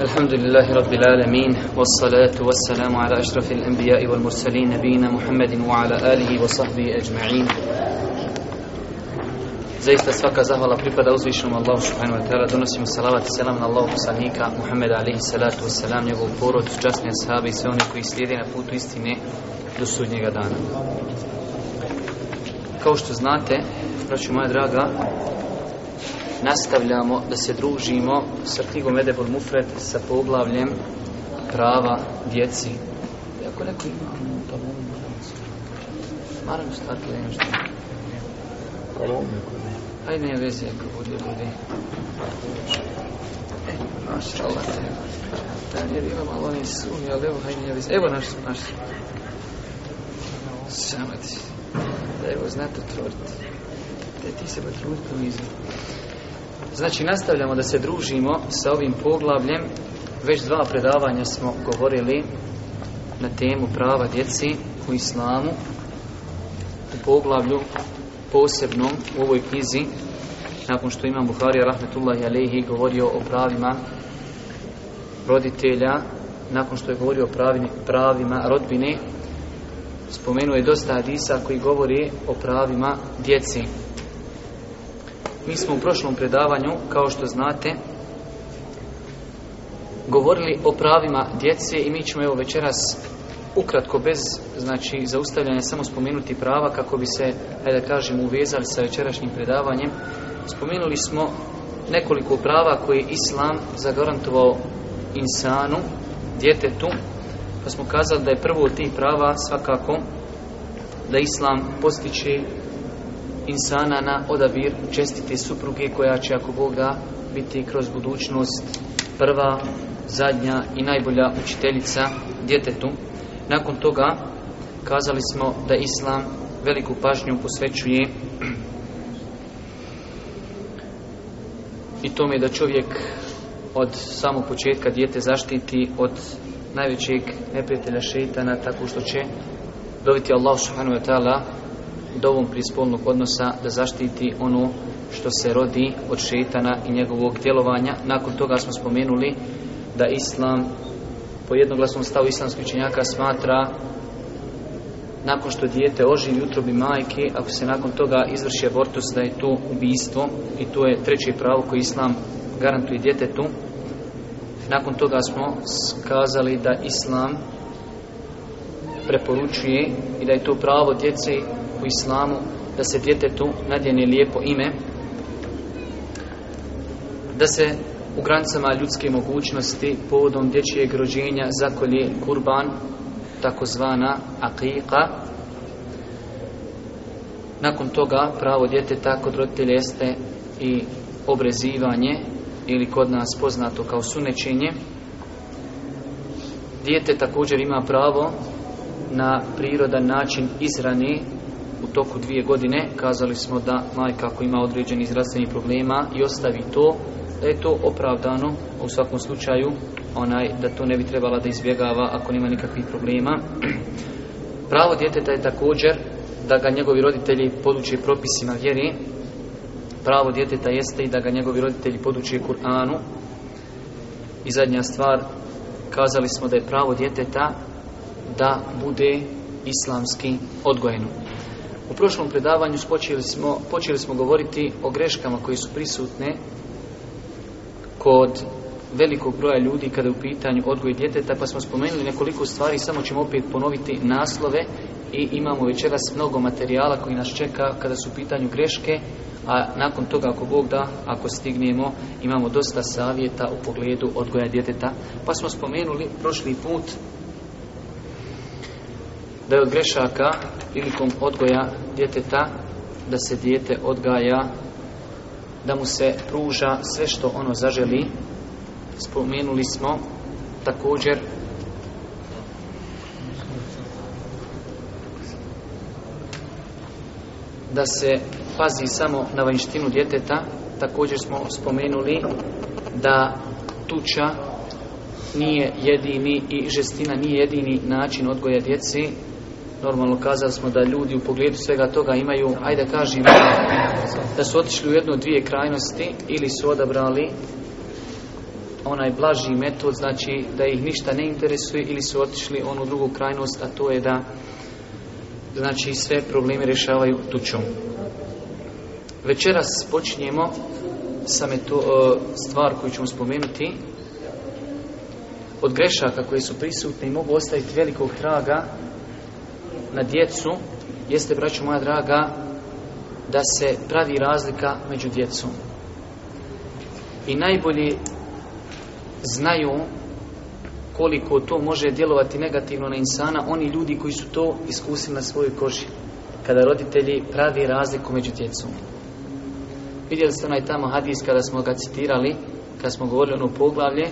Rabbil الحمد لله رب العالمين والصلاة والسلام على أشرف الأنبياء والمرسلين نبينا محمد وعلى آله وصحبه أجمعين Zaista svaka zahvala pripada uzvišenom Allahu subhanahu wa ta'ala. Donosimo salavat i selam na Allahu poslanika Muhammeda alaihi salatu wassalam, njegov porod, časni ashabi i sve one koji slijede na putu istine do sudnjega dana. Kao što znate, braću moja draga, nastavljamo da se družimo sa knjigom Edebol Mufred sa poglavljem prava djeci. Iako neko ima, ono, to Maram stvarki da imam što. Pa i ne vezi ako bude ljudi. E, naša Allah te. Da nije bilo malo ni sumi, ali evo, hajde nije vezi. Evo naš, naš. Samo ti. Da evo znate truditi. Da e, ti se batruditi u izvu. Znači nastavljamo da se družimo sa ovim poglavljem. Već dva predavanja smo govorili na temu prava djeci u islamu. U poglavlju posebnom u ovoj knjizi nakon što imam Buharija rahmetullahi alehi govorio o pravima roditelja nakon što je govorio o pravima, pravima rodbine spomenuo je dosta hadisa koji govori o pravima djeci mi smo u prošlom predavanju, kao što znate, govorili o pravima djece i mi ćemo evo večeras ukratko bez znači zaustavljanja samo spomenuti prava kako bi se, ajde da kažem, uvezali sa večerašnjim predavanjem. Spomenuli smo nekoliko prava koje je Islam zagarantovao insanu, djetetu, pa smo kazali da je prvo od tih prava svakako da Islam postiče insana na odabir čestite supruge koja će ako Boga biti kroz budućnost prva, zadnja i najbolja učiteljica djetetu. Nakon toga kazali smo da Islam veliku pažnju posvećuje i tome da čovjek od samog početka dijete zaštiti od najvećeg neprijatelja šeitana tako što će dobiti Allah subhanahu wa ta'ala dovom prispolnog odnosa da zaštiti ono što se rodi od šetana i njegovog djelovanja. Nakon toga smo spomenuli da Islam po jednoglasnom stavu islamskih činjaka smatra nakon što dijete oživi utrobi majke, ako se nakon toga izvrši abortus da je to ubijstvo i to je treće pravo koje Islam garantuje djetetu. Nakon toga smo skazali da Islam preporučuje i da je to pravo djeci u islamu da se djetetu nadjene lijepo ime da se u granicama ljudske mogućnosti povodom dječjeg rođenja zakolje kurban takozvana akika nakon toga pravo djeteta kod roditelja jeste i obrezivanje ili kod nas poznato kao sunečenje dijete također ima pravo na prirodan način izrani u toku dvije godine kazali smo da majka ako ima određeni zdravstvenih problema i ostavi to, da je to opravdano u svakom slučaju onaj da to ne bi trebala da izbjegava ako nema nikakvih problema. Pravo djeteta je također da ga njegovi roditelji poduče propisima vjeri. Pravo djeteta jeste i da ga njegovi roditelji poduče Kur'anu. I zadnja stvar, kazali smo da je pravo djeteta da bude islamski odgojeno. U prošlom predavanju počeli smo, počeli smo govoriti o greškama koje su prisutne kod velikog broja ljudi kada je u pitanju odgoj djeteta, pa smo spomenuli nekoliko stvari, samo ćemo opet ponoviti naslove i imamo večeras mnogo materijala koji nas čeka kada su u pitanju greške, a nakon toga ako Bog da, ako stignemo, imamo dosta savjeta u pogledu odgoja djeteta. Pa smo spomenuli prošli put da je od grešaka prilikom odgoja djeteta da se dijete odgaja da mu se pruža sve što ono zaželi spomenuli smo također da se pazi samo na vanjštinu djeteta također smo spomenuli da tuča nije jedini i žestina nije jedini način odgoja djeci normalno kazali smo da ljudi u pogledu svega toga imaju, ajde kažem da su otišli u jednu dvije krajnosti ili su odabrali onaj blaži metod, znači da ih ništa ne interesuje ili su otišli onu drugu krajnost, a to je da znači sve probleme rješavaju tučom. Večeras počinjemo sa meto, e, stvar koju ćemo spomenuti od grešaka koje su prisutne i mogu ostaviti velikog traga na djecu jeste, braću moja draga, da se pravi razlika među djecom. I najbolji znaju koliko to može djelovati negativno na insana oni ljudi koji su to iskusili na svojoj koži kada roditelji pravi razliku među djecom vidjeli ste onaj tamo hadis kada smo ga citirali kada smo govorili ono poglavlje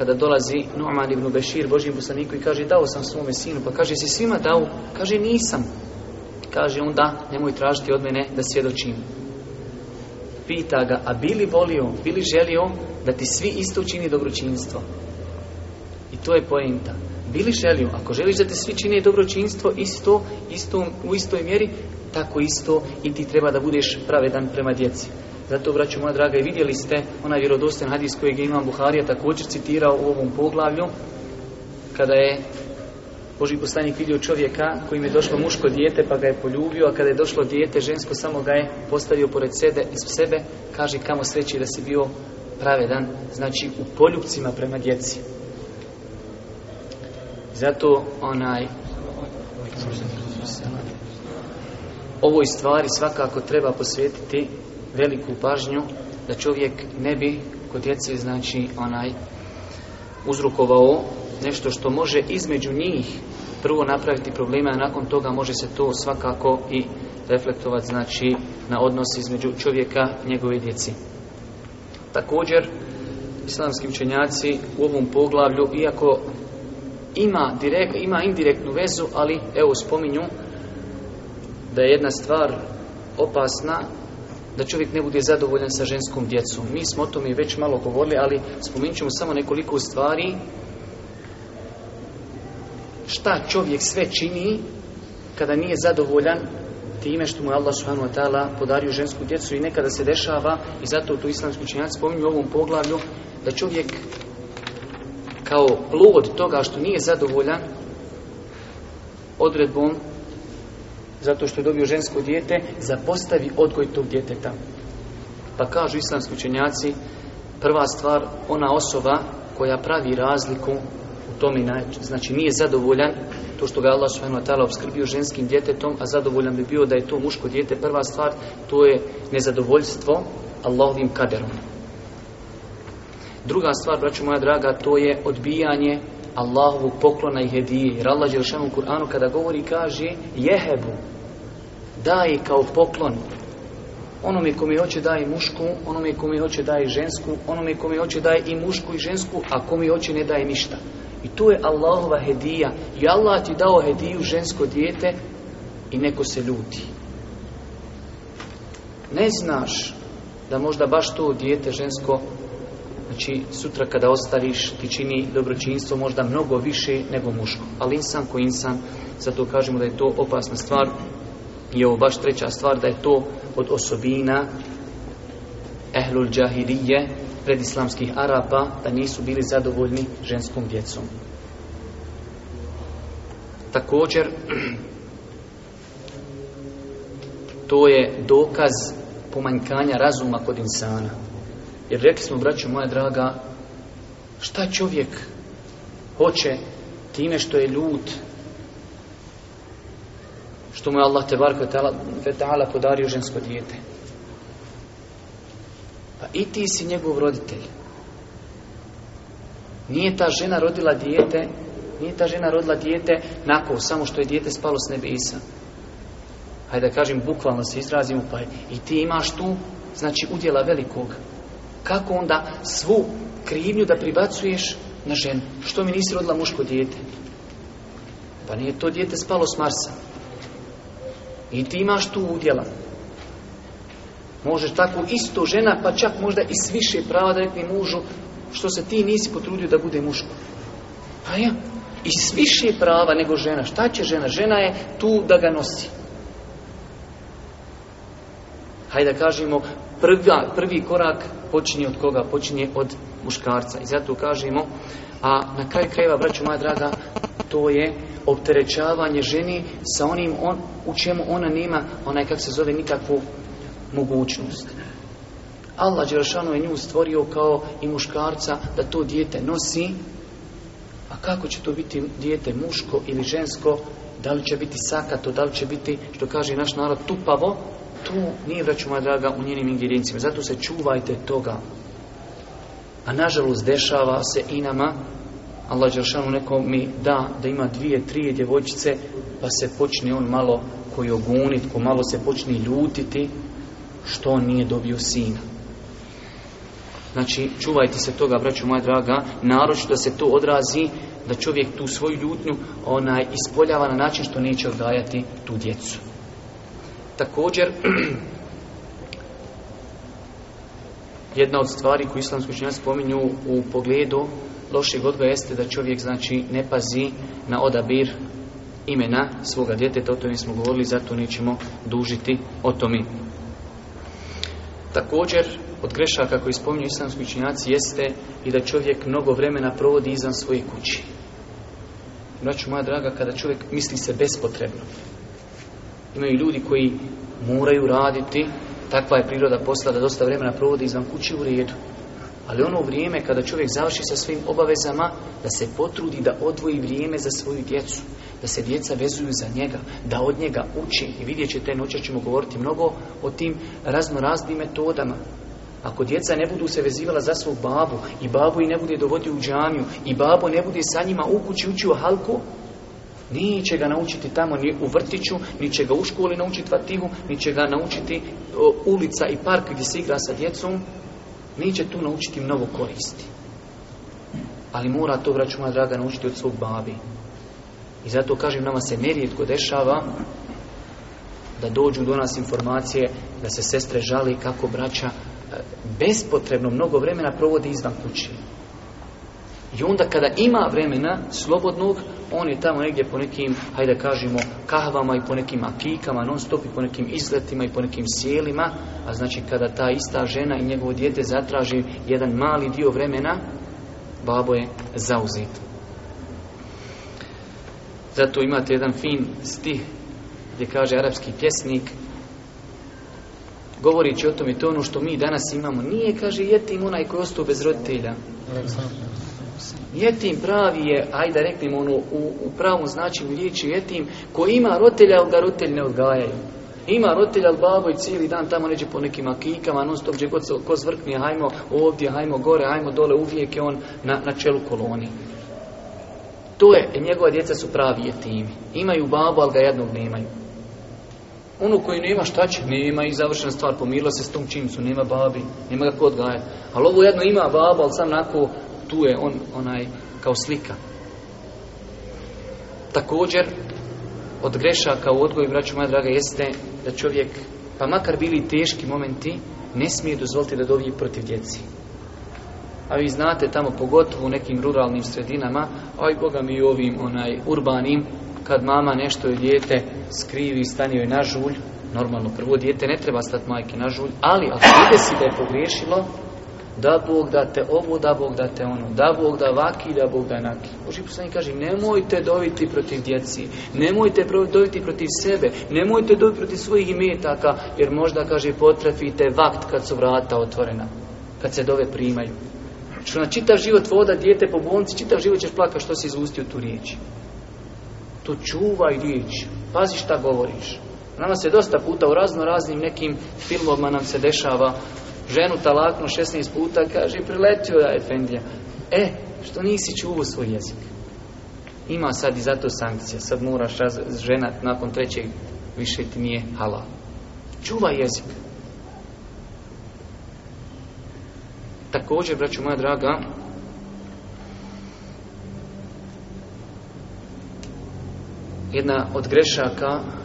kada dolazi Nu'man ibn Bešir Božim poslaniku i kaže dao sam svome sinu pa kaže si svima dao kaže nisam kaže onda nemoj tražiti od mene da svjedočim pita ga a bili volio bili želio da ti svi isto čini dobročinstvo i to je poenta bili želio ako želiš da ti svi čini dobročinstvo isto, isto u istoj mjeri tako isto i ti treba da budeš pravedan prema djeci zato, braću moja draga, i vidjeli ste onaj vjerodostan hadis kojeg je Imam Buharija također citirao u ovom poglavlju, kada je Boži poslanik vidio čovjeka kojim je došlo muško dijete pa ga je poljubio, a kada je došlo dijete žensko samo ga je postavio pored sebe, iz sebe, kaže kamo sreći da si bio pravedan, znači u poljubcima prema djeci. Zato onaj ovoj stvari svakako treba posvetiti veliku pažnju da čovjek ne bi kod djece znači onaj uzrukovao nešto što može između njih prvo napraviti problema, a nakon toga može se to svakako i reflektovati znači na odnos između čovjeka i njegove djeci. Također, islamski učenjaci u ovom poglavlju, iako ima, direkt, ima indirektnu vezu, ali evo spominju da je jedna stvar opasna da čovjek ne bude zadovoljan sa ženskom djecom. Mi smo o tome već malo govorili, ali spominut ćemo samo nekoliko stvari šta čovjek sve čini kada nije zadovoljan time što mu je Allah subhanahu wa ta'ala podario žensku djecu i nekada se dešava i zato tu islamski činjaci spominju u ovom poglavlju da čovjek kao plod toga što nije zadovoljan odredbom zato što je dobio žensko dijete, zapostavi odgoj tog djeteta. Pa kažu islamski učenjaci, prva stvar, ona osoba koja pravi razliku u tome, znači nije zadovoljan to što ga Allah subhanahu obskrbio ženskim djetetom, a zadovoljan bi bio da je to muško dijete, prva stvar, to je nezadovoljstvo Allahovim kaderom. Druga stvar, braću moja draga, to je odbijanje Allahu poklona i hedije. Jer Allah Đelšanu u Kur'anu kada govori kaže jehebu, daj kao poklon onome kome hoće daje mušku, onome kome hoće daje žensku, onome kome hoće daje i mušku i žensku, a kome hoće ne daje ništa. I tu je Allahova hedija. I Allah ti dao hediju žensko dijete i neko se ljuti. Ne znaš da možda baš to dijete žensko Znači, sutra kada ostariš ti čini dobročinstvo možda mnogo više nego muško. Ali insan ko insan, zato kažemo da je to opasna stvar. I ovo baš treća stvar, da je to od osobina ehlul džahirije, predislamskih Arapa, da nisu bili zadovoljni ženskom djecom. Također, to je dokaz pomanjkanja razuma kod insana. Jer rekli smo, braću moja draga, šta čovjek hoće time što je ljud, što mu je Allah te ta'ala podario žensko dijete. Pa i ti si njegov roditelj. Nije ta žena rodila dijete, nije ta žena rodila dijete nakon samo što je dijete spalo s nebesa. Hajde da kažem, bukvalno se izrazimo, pa i ti imaš tu, znači udjela velikog. Kako onda svu krivnju da pribacuješ na ženu? Što mi nisi rodila muško dijete? Pa nije to dijete spalo s Marsa. I ti imaš tu udjela. Možeš tako isto žena, pa čak možda i s više prava da rekne mužu što se ti nisi potrudio da bude muško. Pa ja, i s više prava nego žena. Šta će žena? Žena je tu da ga nosi. Hajde da kažemo, prvi korak počinje od koga? Počinje od muškarca. I zato kažemo, a na kraju krajeva, braću moja draga, to je opterećavanje ženi sa onim on, u čemu ona nema, onaj kak se zove, nikakvu mogućnost. Allah Đerašanu je nju stvorio kao i muškarca da to dijete nosi, a kako će to biti dijete muško ili žensko, da li će biti sakato, da li će biti, što kaže naš narod, tupavo, tu nije vraću moja draga u njenim ingredijencima. Zato se čuvajte toga. A nažalost dešava se i nama Allah Đeršanu nekom mi da da ima dvije, tri djevojčice pa se počne on malo koji ogunit, ko malo se počne ljutiti što on nije dobio sina. Znači, čuvajte se toga, braću moja draga, naročito da se to odrazi, da čovjek tu svoju ljutnju onaj ispoljava na način što neće odgajati tu djecu. Također, jedna od stvari koju islamski učinjaci spominju u pogledu lošeg odgoja jeste da čovjek znači ne pazi na odabir imena svoga djeteta, o tome smo govorili, zato nećemo dužiti o tome. Također, od grešaka koji spominju islamski učinjaci jeste i da čovjek mnogo vremena provodi izvan svoje kući. Znači, moja draga, kada čovjek misli se bespotrebno, Imaju ljudi koji moraju raditi, takva je priroda posla da dosta vremena provodi izvan kući u redu. Ali ono vrijeme kada čovjek završi sa svim obavezama, da se potrudi da odvoji vrijeme za svoju djecu, da se djeca vezuju za njega, da od njega uči. I vidjet ćete, noća ćemo govoriti mnogo o tim raznoraznim metodama. Ako djeca ne budu se vezivala za svog babu, i babu i ne bude dovodio u džamiju, i babo ne bude sa njima u kući učio halku, nije će ga naučiti tamo ni u vrtiću, ni će ga u školi naučiti vatihu, ni će ga naučiti ulica i park gdje se igra sa djecom. Nije će tu naučiti mnogo koristi. Ali mora to, braću moja draga, naučiti od svog babi. I zato kažem, nama se nerijetko dešava da dođu do nas informacije da se sestre žali kako braća e, bespotrebno mnogo vremena provodi izvan kući. I onda kada ima vremena slobodnog, on je tamo negdje po nekim, hajde da kažemo, kahvama i po nekim akikama, non stop i po nekim izletima i po nekim sjelima, a znači kada ta ista žena i njegovo dijete zatraži jedan mali dio vremena, babo je zauzit Zato imate jedan fin stih gdje kaže arapski pjesnik, govoreći o tom i to ono što mi danas imamo, nije, kaže, jetim onaj koji je ostao bez roditelja. Jetim pravi je, ajde reklim ono, u, u pravom značenju riječi jetim, koji ima rotelja, ali ga rotelj ne odgajaju. Ima rotelj, ali babo i cijeli dan tamo neđe po nekim akikama, non stop, gdje god se ko hajmo ovdje, hajmo gore, hajmo dole, uvijek je on na, na čelu koloni. To je, e, njegova djeca su pravi jetimi. Imaju babu, ali ga jednog nemaju. Ono koji nema šta će, nema i završena stvar, pomirila se s tom čimcu, nema babi, nema ga kod gaja. Ali ovo jedno ima babu, ali sam nako tu je on onaj kao slika. Također, od grešaka u odgoju, braću moja draga, jeste da čovjek, pa makar bili teški momenti, ne smije dozvoliti da dovi protiv djeci. A vi znate tamo, pogotovo u nekim ruralnim sredinama, a i Boga mi ovim onaj urbanim, kad mama nešto je dijete skrivi, stani joj na žulj, normalno prvo dijete ne treba stati majke na žulj, ali ako ide si da je pogriješilo, da Bog da te ovo, da Bog da te ono, da Bog da vaki, da Bog da naki. Boži poslanik kaže, nemojte doviti protiv djeci, nemojte doviti protiv sebe, nemojte doviti protiv svojih imetaka, jer možda, kaže, potrefite vakt kad su vrata otvorena, kad se dove primaju. Što na čitav život voda dijete po bolnici, čitav život ćeš plakati što si izustio tu riječ. To čuvaj riječ, pazi šta govoriš. Nama se dosta puta u razno raznim nekim filmovima nam se dešava ženu talaknu 16 puta, kaže, priletio je Efendija. E, što nisi čuo svoj jezik? Ima sad i zato sankcija. Sad moraš žena nakon trećeg više ti nije halal. Čuva jezik. Također, braću moja draga, jedna od grešaka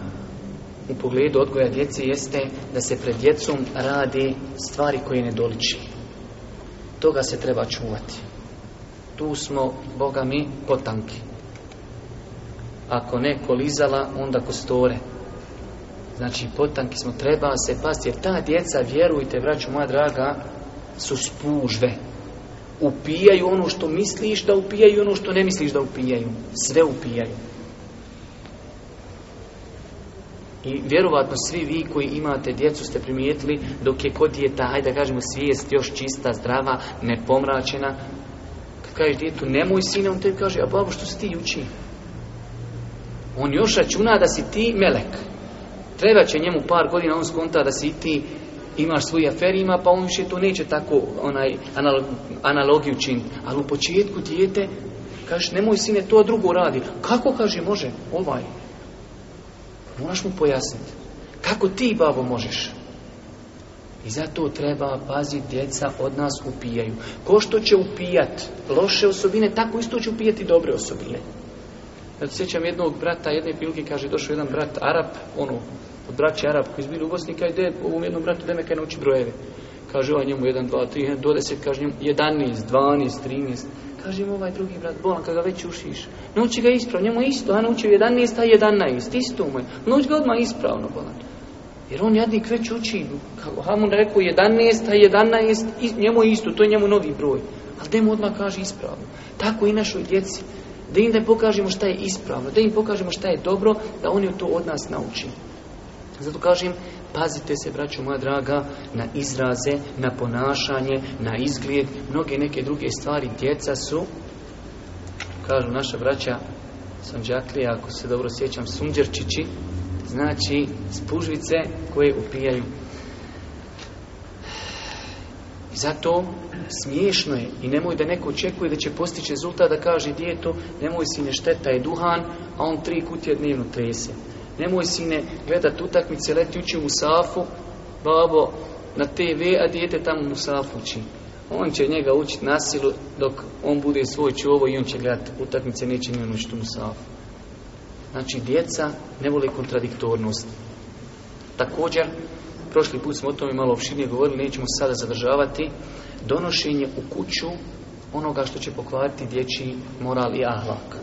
u pogledu odgoja djece jeste da se pred djecom radi stvari koje ne doliči. Toga se treba čuvati. Tu smo, Boga mi, potanki. Ako ne kolizala, onda kostore. Znači, potanki smo, treba se pasti. Jer ta djeca, vjerujte, vraću moja draga, su spužve. Upijaju ono što misliš da upijaju, ono što ne misliš da upijaju. Sve upijaju. I vjerovatno svi vi koji imate djecu ste primijetili dok je kod djeta, hajde da kažemo, svijest još čista, zdrava, nepomračena. Kad kažeš djetu, nemoj sine, on te kaže, a babo što si ti uči? On još računa da si ti melek. Treba će njemu par godina, on skonta da si ti imaš svojim aferima, pa on više to neće tako onaj analogiju činiti. Ali u početku dijete, kažeš, nemoj sine, to drugo radi. Kako, kaže, može, ovaj. Možeš mu pojasniti. Kako ti, babo, možeš? I zato treba paziti, djeca od nas upijaju. Ko što će upijat loše osobine, tako isto će upijati dobre osobine. Ja sjećam jednog brata, jedne pilke, kaže, došao jedan brat Arab, ono, od braća Arab koji je u Bosni, kaže, ide ovom jednom bratu kaj nauči brojeve. Kaže, ovaj njemu jedan, dva, tri, do 10, kaže njemu jedanest, dvanest, trinest. Kaže mu ovaj drugi brat bolan, kada ga već ušiš. Nauči ga ispravno, njemu isto, a nauči 11, a 11, isto mu je. noć ga odmah ispravno bolan. Jer on jadnik već uči, kako Hamun rekao 11, a 11, njemu je isto, to je njemu novi broj. Ali da mu odmah kaže ispravno. Tako i našoj djeci. Da im da pokažemo šta je ispravno, da im pokažemo šta je dobro, da oni to od nas nauči. Zato kažem, Pazite se, braćo moja draga, na izraze, na ponašanje, na izgled, mnoge neke druge stvari. Djeca su, kažu naša braća džakli, ako se dobro sjećam, Sunđerčići, znači spužvice koje upijaju. zato smiješno je i nemoj da neko očekuje da će postići rezultat da kaže djeto, nemoj si ne šteta je duhan, a on tri kutije dnevno trese. Nemoj sine gledati utakmice, leti ući u Safu, babo na TV, a dijete tamo u Safu uči. On će njega učiti nasilu dok on bude svoj čuvo i on će gledati utakmice, neće ni ući u Safu. Znači, djeca ne vole kontradiktornost. Također, prošli put smo o tome malo opširnije govorili, nećemo sada zadržavati, donošenje u kuću onoga što će pokvariti dječji moral i ahlak.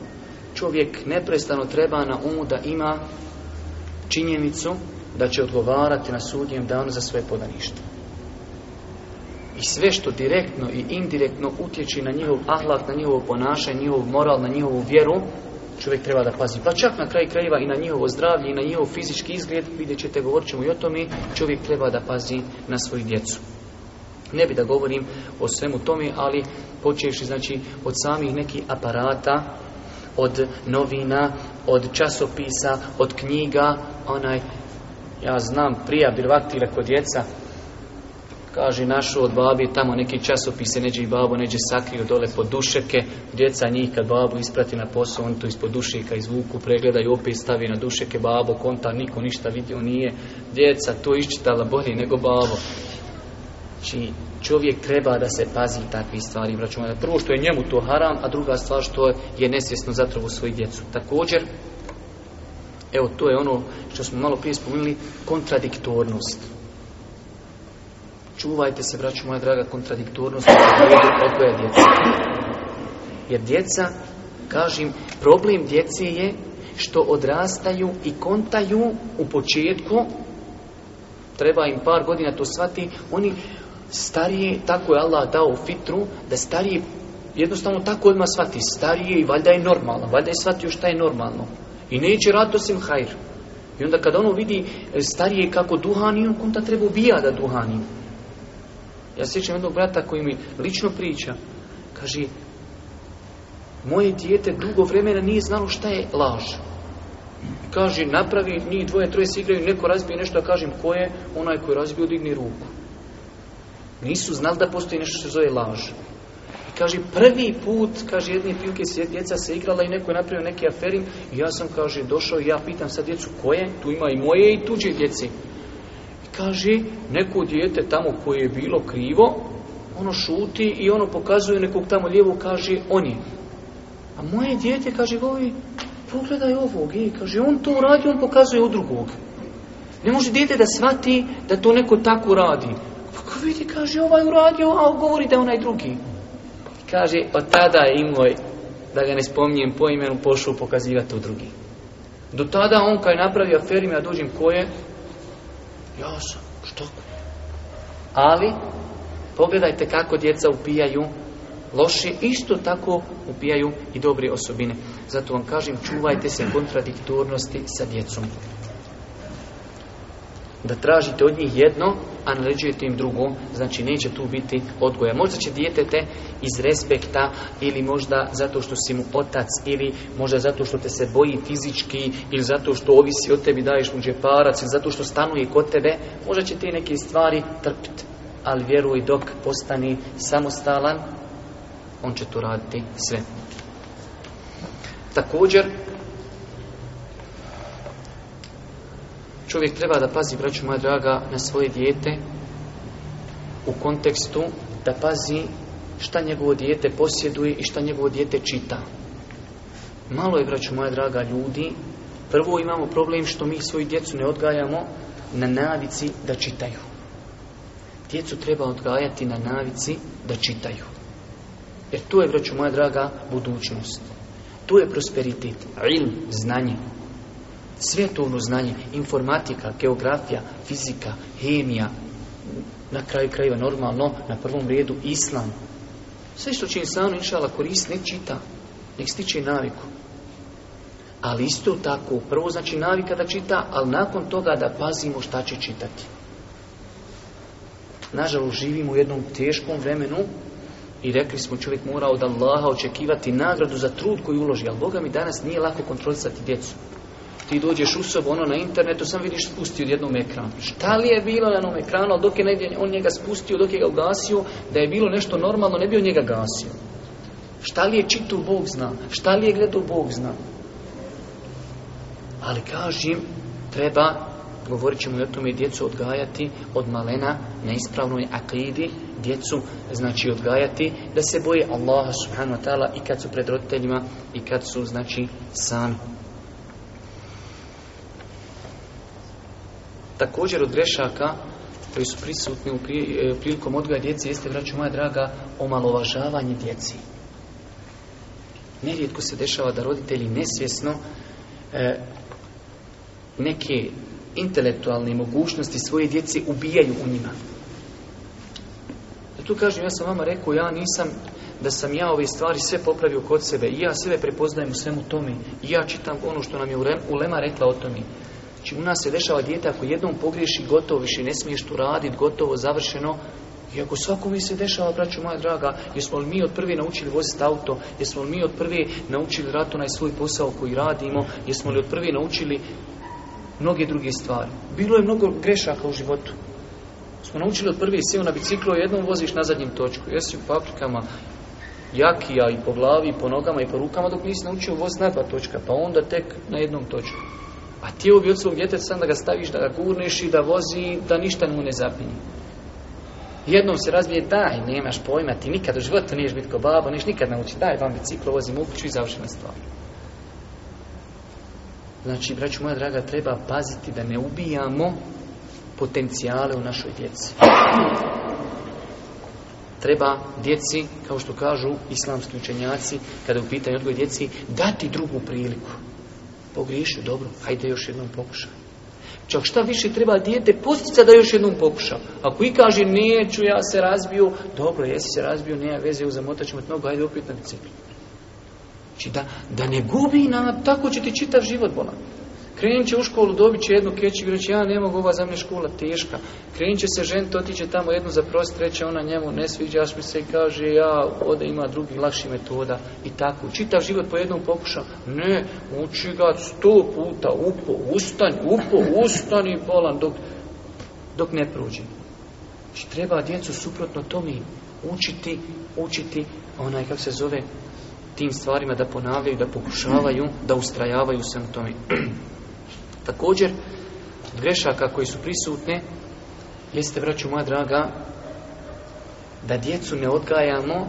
Čovjek neprestano treba na umu da ima činjenicu da će odgovarati na sudnjem danu za svoje podaništvo. I sve što direktno i indirektno utječi na njihov ahlak, na njihovo ponašanje, njihov moral, na njihovu vjeru, čovjek treba da pazi. Pa čak na kraj krajeva i na njihovo zdravlje i na njihov fizički izgled, vidjet ćete, govorit ćemo i o tome, čovjek treba da pazi na svoju djecu. Ne bi da govorim o svemu tome, ali počevši znači od samih nekih aparata, od novina, od časopisa, od knjiga, onaj, ja znam, prija bilvatile kod djeca, kaže našu od babi tamo neki časopise neđe i babo neđe sakriju dole pod dušeke djeca njih kad babu isprati na posao oni to ispod dušeka izvuku pregledaju opet stavi na dušeke babo konta niko ništa vidio nije djeca to iščitala bolje nego babo Či znači, čovjek treba da se pazi takvi stvari računa prvo što je njemu to haram a druga stvar što je nesvjesno zatrovo svoju djecu također Evo, to je ono što smo malo prije spomenuli, kontradiktornost. Čuvajte se, braću moja draga, kontradiktornost odgoja djeca. Jer djeca, kažem, problem djece je što odrastaju i kontaju u početku, treba im par godina to svati oni starije, tako je Allah dao fitru, da stariji jednostavno tako odmah shvati, starije i valjda je normalno, valjda je shvatio šta je normalno. I neće raditi osim hajr. I onda kada ono vidi e, starije kako duhani, on konta treba ubija da duhani. Ja sjećam jednog brata koji mi lično priča. Kaže, moje dijete dugo vremena nije znalo šta je laž. Kaže, napravi, ni, dvoje, troje se igraju, neko razbije nešto, a kažem ko je, onaj koji je razbio, digni ruku. Nisu znali da postoji nešto što se zove laž kaže, prvi put, kaže, jedne pivke djeca se igrala i neko je napravio neki aferin. I ja sam, kaže, došao i ja pitam sad djecu koje, tu ima i moje i tuđe djeci. I kaže, neko dijete tamo koje je bilo krivo, ono šuti i ono pokazuje nekog tamo lijevo, kaže, on je. A moje dijete, kaže, govi, pogledaj ovog, i kaže, on to radi, on pokazuje u drugog. Ne može dijete da shvati da to neko tako radi. Pa vidi, kaže, ovaj uradio, a govori da je onaj drugi. Kaže, od tada je imoj, da ga ne spominjem po imenu, pošao pokazivati u drugi. Do tada on kad je napravio aferim, ja dođem koje? je? Ja sam, što? Ali, pogledajte kako djeca upijaju loše, isto tako upijaju i dobre osobine. Zato vam kažem, čuvajte se kontradiktornosti sa djecom da tražite od njih jedno, a naređujete im drugo, znači neće tu biti odgoja. Možda će te iz respekta ili možda zato što si mu otac ili možda zato što te se boji fizički ili zato što ovisi o tebi daješ mu džeparac ili zato što stanuje kod tebe, možda će ti neke stvari trpiti. Ali vjeruj dok postani samostalan, on će to raditi sve. Također, Čovjek treba da pazi, braću moja draga, na svoje dijete u kontekstu da pazi šta njegovo dijete posjeduje i šta njegovo dijete čita. Malo je, braću moja draga, ljudi. Prvo imamo problem što mi svoju djecu ne odgajamo na navici da čitaju. Djecu treba odgajati na navici da čitaju. Jer tu je, braću moja draga, budućnost. Tu je prosperitet, ilm, znanje svjetovno znanje, informatika, geografija, fizika, hemija, na kraju krajeva normalno, na prvom redu islam. Sve što će insano inšala korist, nek čita, nek stiče naviku. Ali isto tako, prvo znači navika da čita, ali nakon toga da pazimo šta će čitati. Nažalost, živimo u jednom teškom vremenu i rekli smo čovjek mora od Allaha očekivati nagradu za trud koji uloži, ali Boga mi danas nije lako kontrolisati djecu. Ti dođeš u sobu, ono na internetu, sam vidiš spustio jednom ekranu. Šta li je bilo na jednom ekranu, dok je negdje on njega spustio, dok je ga ugasio, da je bilo nešto normalno, ne bi on njega gasio. Šta li je čitu Bog zna, šta li je gledao Bog zna. Ali kažem, treba, govorit ćemo i o tome, djecu odgajati od malena na ispravnoj akidi, djecu znači odgajati da se boje Allaha subhanahu wa ta'ala i kad su pred roditeljima i kad su znači sami. Također od grešaka koji su prisutni u e, prilikom odgoja djece jeste, vraću moja draga, omalovažavanje djeci. Nerijetko se dešava da roditelji nesvjesno e, neke intelektualne mogućnosti svoje djeci ubijaju u njima. Da tu kažem, ja sam vama rekao, ja nisam, da sam ja ove stvari sve popravio kod sebe i ja sebe prepoznajem u svemu tome i ja čitam ono što nam je Lema rekla o tome. Znači u nas se dešava dijete ako jednom pogriješi gotovo, više ne smiješ tu raditi, gotovo, završeno. I svako mi se dešava, braću moja draga, jesmo li mi od prve naučili voziti auto, jesmo li mi od prvi naučili ratu na svoj posao koji radimo, jesmo li od prvi naučili mnoge druge stvari. Bilo je mnogo grešaka u životu. Smo naučili od prvi sve na biciklo, jednom voziš na zadnjem točku. Jesi u paprikama, jakija i po glavi, i po nogama, i po rukama, dok nisi naučio voziti na dva točka, pa onda tek na jednom točku htio bi od svog djeteta sam da ga staviš, da ga gurneš i da vozi, da ništa mu ne zapinje. Jednom se razbije, daj, nemaš pojma, ti nikad u životu niješ biti ko babo, niješ nikad naučiti, daj vam biciklo, vozim u kuću i završena stvar. Znači, braću moja draga, treba paziti da ne ubijamo potencijale u našoj djeci. Treba djeci, kao što kažu islamski učenjaci, kada je u pitanju odgoj djeci, dati drugu priliku. Pogriješio, dobro, hajde još jednom pokušaj. Čak šta više treba dijete postica da još jednom pokuša. Ako i kaže neću, ja se razbiju, dobro, jesi se razbiju, nema veze, uzamotat ćemo nogu, hajde opet na biciklu. Znači da, da ne gubi, na, tako će ti čitav život bolati. Krenut će u školu, dobit će jednu keći i reći, ja ne mogu, ova za mene škola teška. Krenut će se žent, otiće tamo jednu za prost, ona njemu, ne sviđa, mi se i kaže, ja, ovdje ima drugi, lakši metoda i tako. Čitav život po jednom pokuša, ne, uči ga sto puta, upo, ustanj, upo, ustani, bolan, dok, dok ne prođe. Znači, treba djecu suprotno tome učiti, učiti, onaj, kako se zove, tim stvarima da ponavljaju, da pokušavaju, da ustrajavaju se na tome. Također, od grešaka koji su prisutne, jeste, vraću moja draga, da djecu ne odgajamo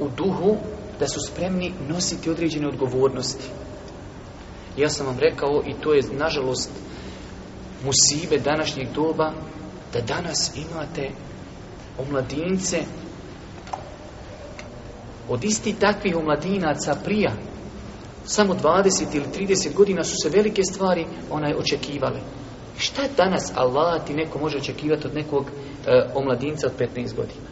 u duhu da su spremni nositi određene odgovornosti. Ja sam vam rekao, i to je, nažalost, musibe današnjeg doba, da danas imate omladince od istih takvih omladinaca prija samo 20 ili 30 godina su se velike stvari onaj očekivale. Šta danas Allah ti neko može očekivati od nekog e, omladinca od 15 godina?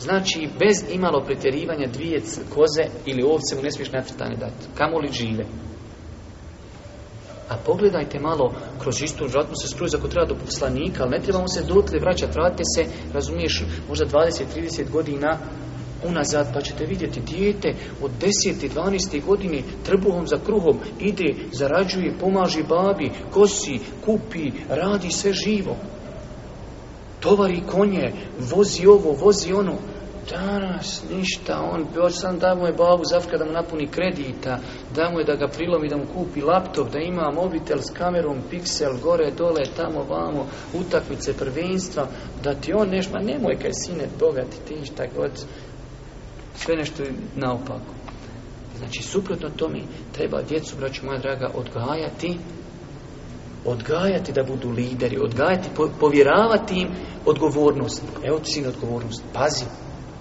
Znači, bez imalo pretjerivanja dvije koze ili ovce mu ne smiješ natrtane dati. Kamo li žive? A pogledajte malo, kroz istu vratno se skruje, ako treba do poslanika, ali ne trebamo se dotle vraćati, vratite se, razumiješ, možda 20-30 godina unazad, pa ćete vidjeti dijete od 10. 12. godine trbuhom za kruhom ide, zarađuje, pomaži babi, kosi, kupi, radi sve živo. Tovari konje, vozi ovo, vozi ono. Danas ništa, on još sam da mu je babu zavka da mu napuni kredita, da mu je da ga prilomi, da mu kupi laptop, da ima mobitel s kamerom, piksel, gore, dole, tamo, vamo, utakmice, prvenstva, da ti on nešto, ma nemoj kaj sine, bogati ti šta god, sve nešto je naopako. Znači, suprotno tome, treba djecu, braću moja draga, odgajati, odgajati da budu lideri, odgajati, povjeravati im odgovornost. Evo ti odgovornost, pazi,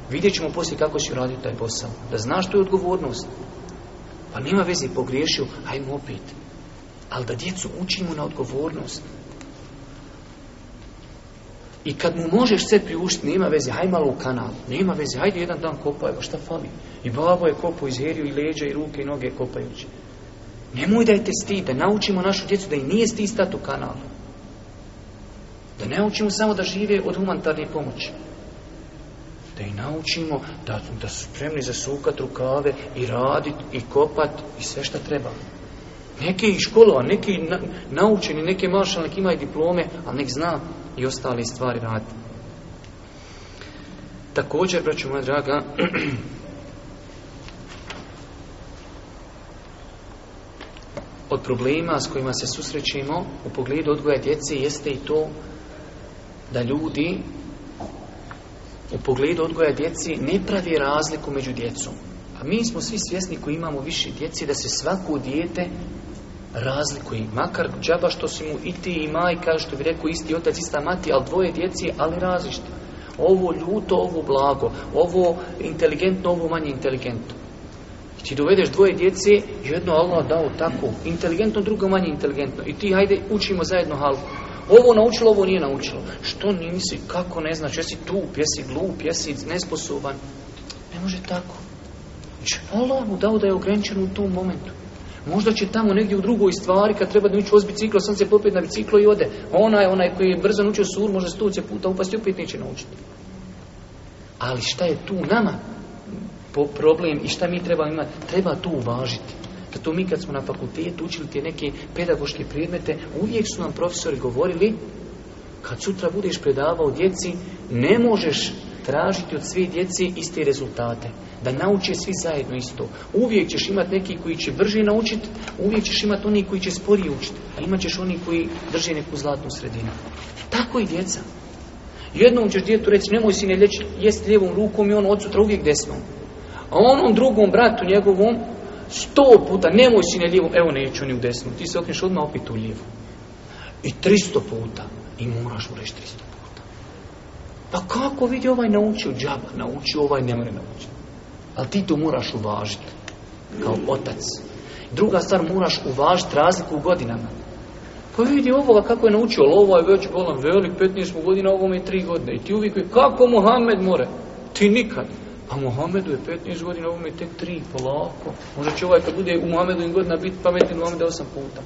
vidjet ćemo poslije kako će raditi taj posao. Da znaš što je odgovornost. Pa nema veze, pogriješio, hajmo opet. Ali da djecu učimo na odgovornost, i kad mu možeš sve priuštiti, nema veze, haj malo u kanal, nema veze, hajde jedan dan kopaj, šta fali? I babo je kopao iz herju i leđa i ruke i noge kopajući. Nemoj da je te stid, da naučimo našu djecu da i nije sti stati u kanal. Da ne naučimo samo da žive od humanitarne pomoći. Da i naučimo da, da su spremni sukat rukave i radit i kopat i sve šta treba. Neki iz škola, neki na, naučeni, neke maršalnik imaju diplome, ali nek zna i ostale stvari raditi. Također, braću draga, od problema s kojima se susrećemo u pogledu odgoja djece jeste i to da ljudi u pogledu odgoja djeci ne pravi razliku među djecom. A mi smo svi svjesni koji imamo više djeci da se svako dijete razlikuj, makar džaba što si mu i ti i majka, što bi rekao isti otac, ista mati, ali dvoje djeci, ali različite. Ovo ljuto, ovo blago, ovo inteligentno, ovo manje inteligentno. I ti dovedeš dvoje djece, jedno Allah dao tako, inteligentno, drugo manje inteligentno. I ti, hajde, učimo zajedno halku. Ovo naučilo, ovo nije naučilo. Što nisi, kako ne znaš, jesi tup, jesi glup, jesi nesposoban. Ne može tako. Znači, Allah mu dao da je ograničen u tom momentu. Možda će tamo negdje u drugoj stvari, kad treba da ući voz biciklo, sam se popet na biciklo i ode. ona onaj, onaj koji je brzo naučio sur, može stuće puta upasti, opet neće naučiti. Ali šta je tu nama po problem i šta mi treba imati? Treba tu uvažiti. Da to mi kad smo na fakultetu učili te neke pedagoške predmete, uvijek su nam profesori govorili kad sutra budeš predavao djeci, ne možeš tražiti od svih djeci iste rezultate. Da nauče svi zajedno isto. Uvijek ćeš imati neki koji će brže naučiti, uvijek ćeš imati oni koji će sporije učiti. A imat ćeš oni koji drže neku zlatnu sredinu. Tako i djeca. Jednom ćeš djetu reći, nemoj si ne jest lijevom rukom i on od sutra uvijek desnom. A onom drugom bratu njegovom, sto puta, nemoj si ne lijevom, evo neću ni u desnom, Ti se okneš odmah opet u lijevu. I tristo puta. I moraš mu reći tristo puta. Pa kako vidi ovaj naučio džaba, naučio ovaj ne more naučiti. Ali ti to moraš uvažiti. Kao otac. Druga stvar, moraš uvažiti razliku u godinama. Pa vidi ovoga kako je naučio, ali ovo ovaj je već bolan velik, 15 godina, ovo je 3 godine. I ti uvijek, kako Mohamed more? Ti nikad. A Mohamedu je 15 godina, ovo je tek 3, polako. Možda će ovaj kad bude u Mohamedu godina biti pametni Mohamed 8 puta.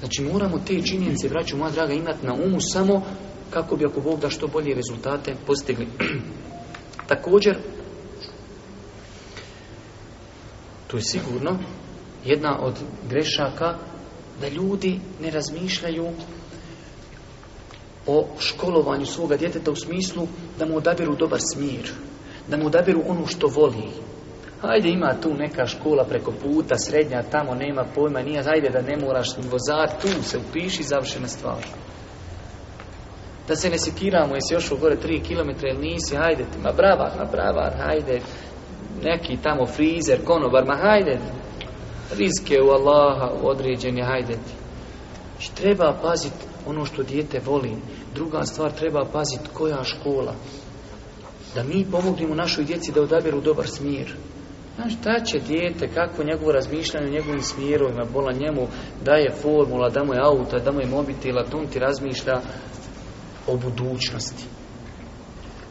Znači moramo te činjenice, vraću moja draga, imati na umu samo kako bi ako Bog da što bolje rezultate postigli. Također, tu je sigurno jedna od grešaka da ljudi ne razmišljaju o školovanju svoga djeteta u smislu da mu odabiru dobar smjer, da mu odabiru ono što voli. Hajde ima tu neka škola preko puta, srednja, tamo nema pojma, nije, ajde da ne moraš vozat, tu se upiši, završena stvar. Da se ne sekiramo, jesi još u gore 3 km ili nisi, hajde ti, ma bravar, ma bravar, hajde, neki tamo frizer, konobar, ma hajde, rizke u Allaha, u određeni hajde ti. Znači, treba paziti ono što dijete voli. Druga stvar, treba paziti koja škola. Da mi pomognemo našoj djeci da odabiru dobar smjer. Znaš, šta će dijete, kako njegovo razmišljanje o njegovim smjerovima, bola njemu daje formula, da mu je auta, da mu je mobitela, on ti razmišlja o budućnosti.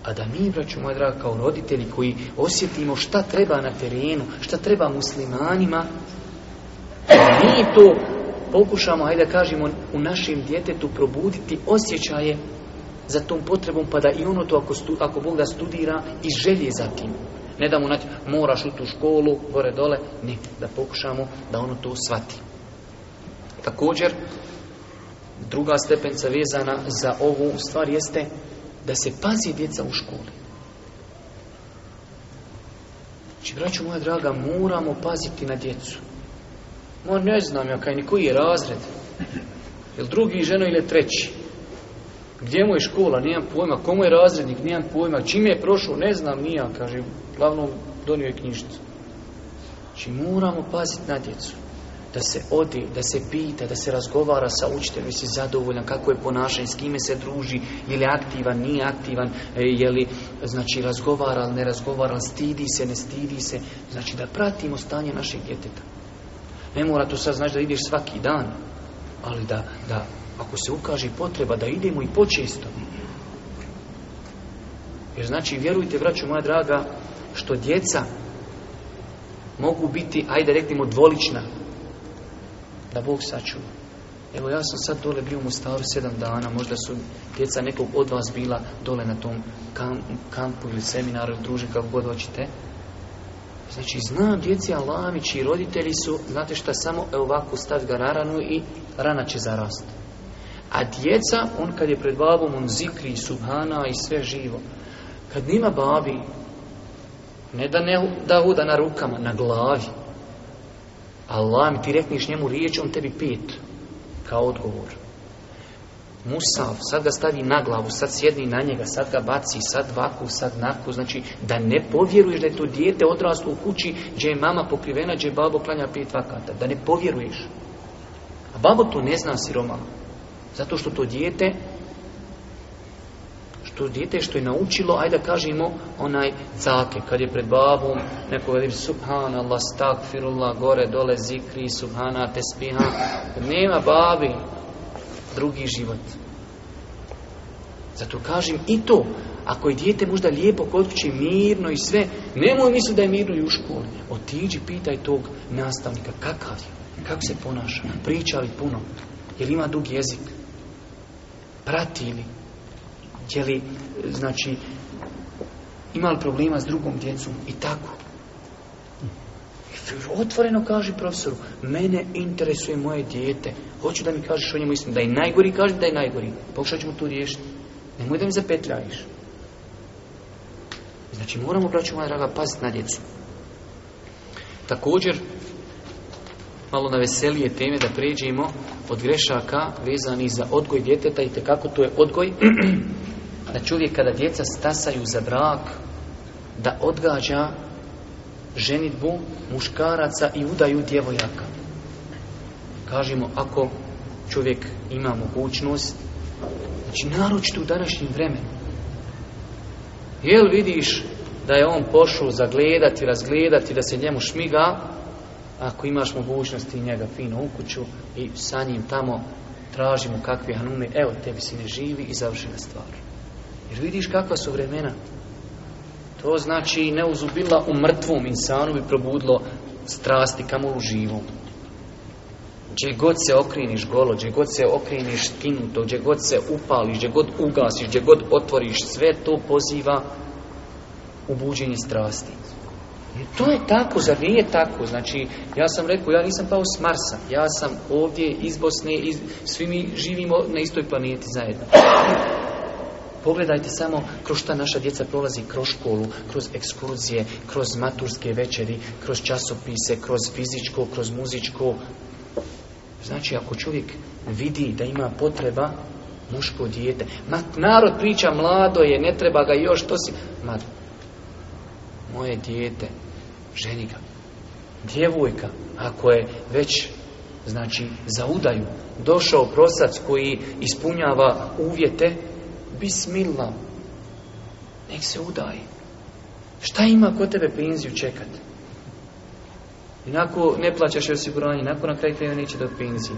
A da mi, braću moja draga, kao roditelji koji osjetimo šta treba na terenu, šta treba muslimanima, da mi to pokušamo, hajde da kažemo, u našem djetetu probuditi osjećaje za tom potrebom, pa da i ono to, ako, stu, ako Bog da studira, i želje za tim. Ne da mu naći, moraš u tu školu, gore dole, ne, da pokušamo da ono to shvati. Također, Druga stepenca vezana za ovu stvar jeste da se pazi djeca u školi. Znači, braću moja draga, moramo paziti na djecu. Ma ne znam ja kaj ni koji je razred. Jel drugi ženo ili treći? Gdje mu je škola? Nijem pojma. Komu je razrednik? Nijem pojma. Čime je prošao? Ne znam nija, kaže. glavno donio je knjižnicu. Znači moramo paziti na djecu da se odi, da se pita, da se razgovara sa učiteljem, jesi zadovoljan, kako je ponašanje, s kime se druži, je li aktivan, nije aktivan, e, je li, znači, razgovara, ne razgovara, stidi se, ne stidi se, znači, da pratimo stanje našeg djeteta. Ne mora to sad, znači, da ideš svaki dan, ali da, da, ako se ukaže potreba, da idemo i počesto. Jer znači, vjerujte, vraću moja draga, što djeca mogu biti, ajde reklimo, dvolična da Bog sačuva. Evo ja sam sad dole bio u Mostaru sedam dana, možda su djeca nekog od vas bila dole na tom kampu ili seminaru ili kako god hoćete. Znači znam djeci Alamići i roditelji su, znate šta, samo ovako stav ga na ranu i rana će zarast. A djeca, on kad je pred babom, on zikri i subhana i sve živo. Kad nima babi, ne da ne da na rukama, na glavi. Allah mi ti rekneš njemu riječ, on tebi pit. Kao odgovor. Musav, sad ga stavi na glavu, sad sjedni na njega, sad ga baci, sad vaku, sad naku. Znači, da ne povjeruješ da je to dijete odraslo u kući gdje je mama pokrivena, gdje je babo klanja pet vakata. Da ne povjeruješ. A babo to ne zna siroma. Zato što to dijete to dijete što je naučilo, ajde da kažemo onaj cake, kad je pred babom neko veli subhanallah, stakfirullah, gore, dole, zikri, subhana, tespiha, nema babi, drugi život. Zato kažem i to, ako je dijete možda lijepo kod kuće, mirno i sve, nemoj misliti da je mirno i u školi. Otiđi, pitaj tog nastavnika kakav je, kako se ponaša, priča li puno, jer ima dug jezik, prati li, je li, znači, ima problema s drugom djecom? I tako. Otvoreno kaže profesoru, mene interesuje moje dijete. Hoću da mi kažeš o njemu istinu. Da je najgori, kaži da je najgori. Pokušat ćemo tu riješiti. Nemoj da mi zapetljajiš. Znači moramo, braću moja draga, paziti na djecu. Također, malo na veselije teme da pređemo od grešaka vezanih za odgoj djeteta i kako to je odgoj da čovjek kada djeca stasaju za brak, da odgađa ženitbu muškaraca i udaju djevojaka. Kažemo, ako čovjek ima mogućnost, znači naročito u današnjim vremenu, jel vidiš da je on pošao zagledati, razgledati, da se njemu šmiga, ako imaš mogućnosti njega fino u kuću i sa njim tamo tražimo kakve hanume, evo tebi si ne živi i završena stvar. Jer vidiš kakva su vremena. To znači neuzubila u mrtvom insanu bi probudilo strasti kamo u živom. Gdje god se okriniš golo, gdje god se okriniš skinuto, gdje god se upališ, gdje god ugasiš, gdje god otvoriš, sve to poziva u strasti. I to je tako, zar nije tako? Znači, ja sam rekao, ja nisam pao s Marsa, ja sam ovdje iz Bosne, iz, svi mi živimo na istoj planeti zajedno. Pogledajte samo kroz šta naša djeca prolazi, kroz školu, kroz ekskurzije, kroz maturske večeri, kroz časopise, kroz fizičko, kroz muzičko. Znači, ako čovjek vidi da ima potreba, muško dijete, ma narod priča mlado je, ne treba ga još, to si... Ma, moje dijete, ženi ga, djevojka, ako je već znači za udaju došao prosac koji ispunjava uvjete Bismillah. Nek se udaj. Šta ima kod tebe penziju čekat? Inako ne plaćaš osiguranje, inako na kraju krajeva neće do penziju.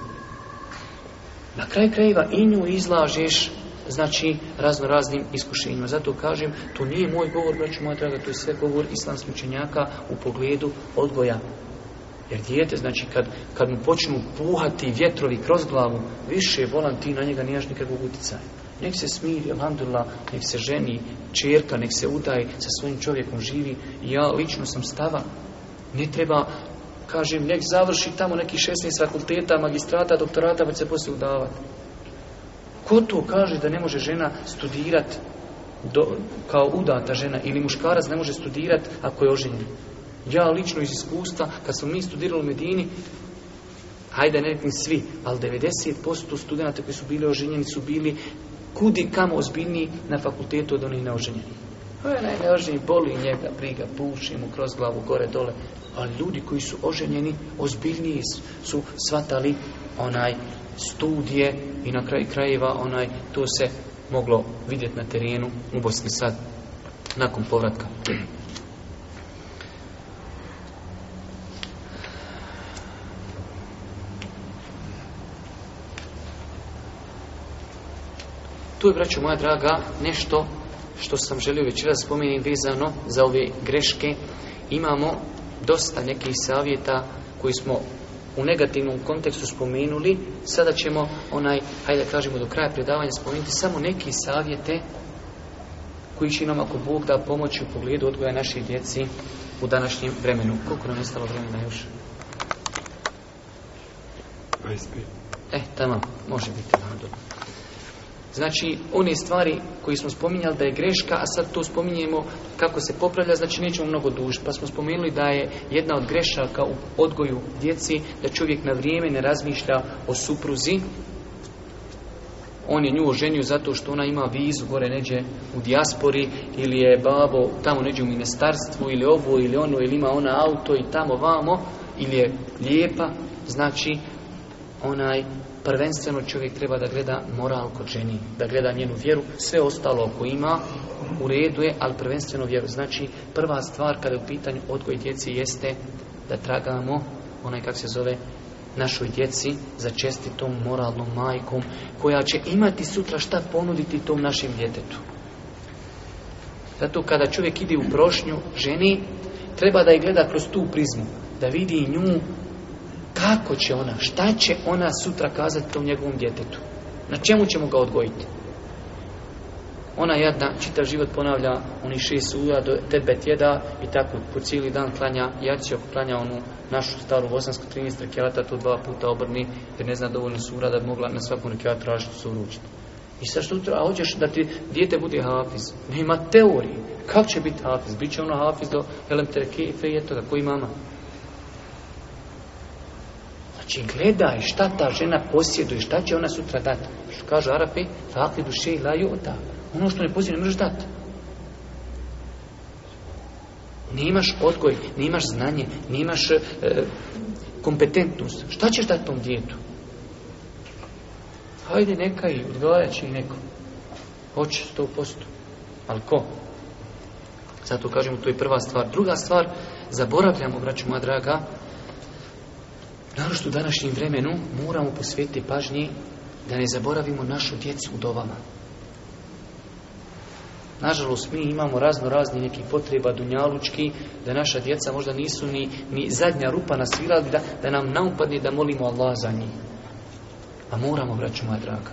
Na kraj krajeva i nju izlažeš znači razno raznim iskušenjima. Zato kažem, to nije moj govor, braću moja draga, to je sve govor islamskih učenjaka u pogledu odgoja. Jer dijete, znači kad, kad mu počnu puhati vjetrovi kroz glavu, više volan ti na njega nijaš nikakvog utjecaja. Nek se smiri, alhamdulillah, nek se ženi, čerka, nek se udaje, sa svojim čovjekom živi. Ja lično sam stava Ne treba, kažem, nek završi tamo neki 16 fakulteta, magistrata, doktorata, pa se poslije udavati. Ko to kaže da ne može žena studirati kao udata žena ili muškarac ne može studirati ako je oženjen? Ja lično iz iskustva, kad smo mi studirali u Medini, hajde ne svi, ali 90% studenta koji su bili oženjeni su bili kudi kamo ozbiljniji na fakultetu od onih neoženjenih. je neoženjeni boli njega, briga, puši mu kroz glavu, gore, dole. Ali ljudi koji su oženjeni, ozbiljniji su svatali onaj studije i na kraju krajeva onaj to se moglo vidjeti na terenu u Bosni sad nakon povratka. Tu je, braćo moja draga, nešto što sam želio večeras spomenuti vezano za ove greške. Imamo dosta nekih savjeta koji smo u negativnom kontekstu spomenuli. Sada ćemo onaj, hajde da kažemo do kraja predavanja, spomenuti samo neki savjete koji će nam ako Bog da pomoći u pogledu odgoja naših djeci u današnjem vremenu. Koliko nam je stalo vremena još? E, tamo, može biti, Znači, one stvari koje smo spominjali da je greška, a sad to spominjemo kako se popravlja, znači nećemo mnogo duž. Pa smo spomenuli da je jedna od grešaka u odgoju djeci, da čovjek na vrijeme ne razmišlja o supruzi, on je nju oženio zato što ona ima vizu gore neđe u dijaspori ili je babo tamo neđe u ministarstvu ili ovo ili ono ili ima ona auto i tamo vamo ili je lijepa znači onaj prvenstveno čovjek treba da gleda moral kod ženi, da gleda njenu vjeru, sve ostalo ako ima u redu je, ali prvenstveno vjeru. Znači, prva stvar kada je u pitanju odgoj djeci jeste da tragamo onaj kak se zove našoj djeci za čestitom moralnom majkom koja će imati sutra šta ponuditi tom našem djetetu. Zato kada čovjek ide u prošnju ženi, treba da je gleda kroz tu prizmu, da vidi nju kako će ona, šta će ona sutra kazati tom njegovom djetetu? Na čemu ćemo ga odgojiti? Ona jedna čitav život ponavlja oni šest uja do tebe tjeda i tako po cijeli dan klanja jacio, klanja onu našu staru 813 rekelata, to dva puta obrni jer ne zna dovoljno sura da bi mogla na svakom rekelatu tražiti suru I sad sutra, a hoćeš da ti dijete bude hafiz. Nema teorije. Kako će biti hafiz? Biće ono hafiz do elemterke i da, koji mama. Znači, gledaj šta ta žena posjeduje, šta će ona sutra dati. Što kažu Arapi, fakli duše i laju ota. Ono što ne posjeduje, ne možeš dati. Nimaš odgoj, nimaš znanje, nimaš e, e kompetentnost. Šta ćeš dati tom djetu? Hajde neka i odgovarat će i neko. Hoće sto posto. Ali ko? Zato kažemo, to je prva stvar. Druga stvar, zaboravljamo, braću moja draga, naročito u današnjem vremenu, moramo posvetiti pažnji da ne zaboravimo našu djecu u dovama. Nažalost, mi imamo razno razni nekih potreba dunjalučki, da naša djeca možda nisu ni, ni zadnja rupa na svirali, da, da nam naupadne da molimo Allah za njih. A moramo, braću moja draga.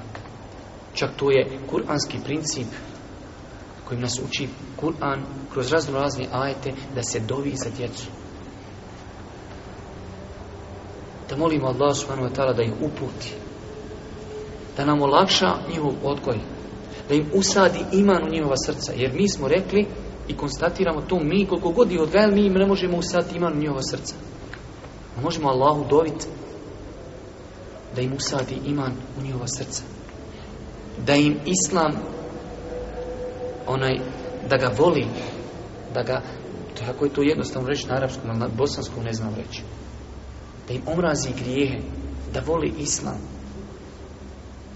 Čak to je kuranski princip kojim nas uči Kur'an kroz razno razne ajete da se dovi za djecu da molimo Allah subhanahu wa ta'ala da ih uputi da nam olakša njihov odgoj da im usadi iman u njihova srca jer mi smo rekli i konstatiramo to mi koliko god i odgajali mi im ne možemo usaditi iman u njihova srca možemo Allahu doviti da im usadi iman u njihova srca da im Islam onaj da ga voli da ga, tako je to jednostavno reći na arapskom, ali na bosanskom ne znam reći da im omrazi grijehe, da voli Islam.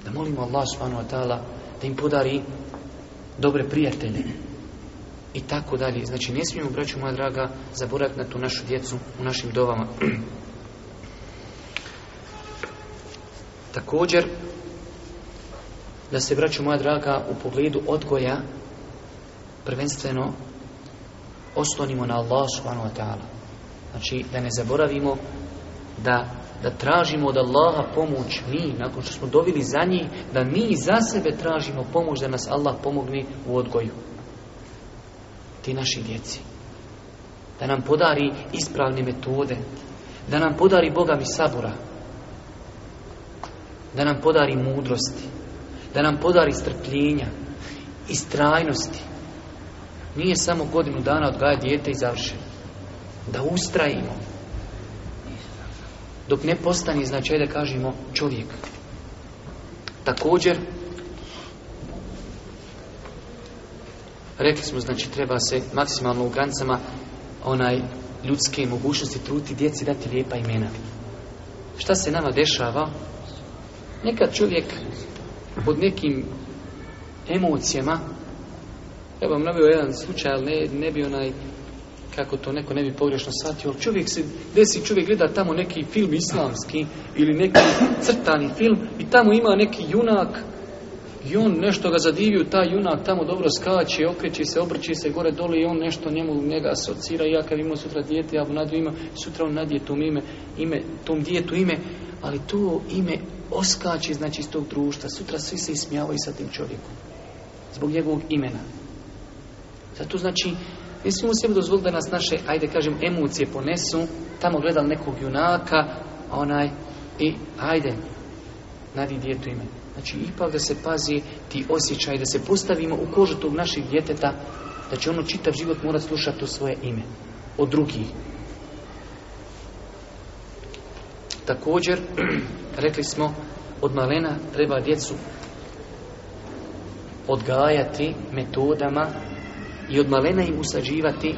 Da molimo Allah subhanahu wa ta'ala da im podari dobre prijatelje i tako dalje. Znači ne smijemo, braću moja draga, zaboraviti na tu našu djecu u našim dovama. Također, da se, braću moja draga, u pogledu odgoja prvenstveno oslonimo na Allah subhanahu wa ta'ala. Znači, da ne zaboravimo da, da tražimo od Allaha pomoć mi, nakon što smo dovili za njih, da mi za sebe tražimo pomoć da nas Allah pomogne u odgoju. Ti naši djeci. Da nam podari ispravne metode. Da nam podari Boga mi sabora. Da nam podari mudrosti. Da nam podari strpljenja. i strajnosti Nije samo godinu dana odgaja dijete i završeno. Da ustrajimo dok ne postani značaj da kažemo čovjek. Također, rekli smo, znači treba se maksimalno u granicama onaj ljudske mogućnosti truti djeci dati lijepa imena. Šta se nama dešava? Nekad čovjek pod nekim emocijama, ja vam navio jedan slučaj, ali ne, ne bi onaj kako to neko ne bi pogrešno shvatio, ali čovjek se desi, čovjek gleda tamo neki film islamski ili neki crtani film i tamo ima neki junak i on nešto ga zadivio, taj junak tamo dobro skače, okreće se, obrće se gore dole i on nešto njemu njega asocira i ja kad imao sutra dijete, ja nadu ima, sutra on nadije tom ime, ime, tom djetu ime, ali to ime oskače znači iz tog društva, sutra svi se ismijavaju sa tim čovjekom, zbog njegovog imena. Zato znači Mislimo sebi dozvoliti da nas naše, ajde kažem, emocije ponesu, tamo gledal nekog junaka, onaj, i ajde, nadi djetu ime. Znači, ipak da se pazi ti osjećaj, da se postavimo u kožu tog našeg djeteta, da će ono čitav život morat slušati to svoje ime, od drugih. Također, rekli smo, od malena treba djecu odgajati metodama i od malena im usađivati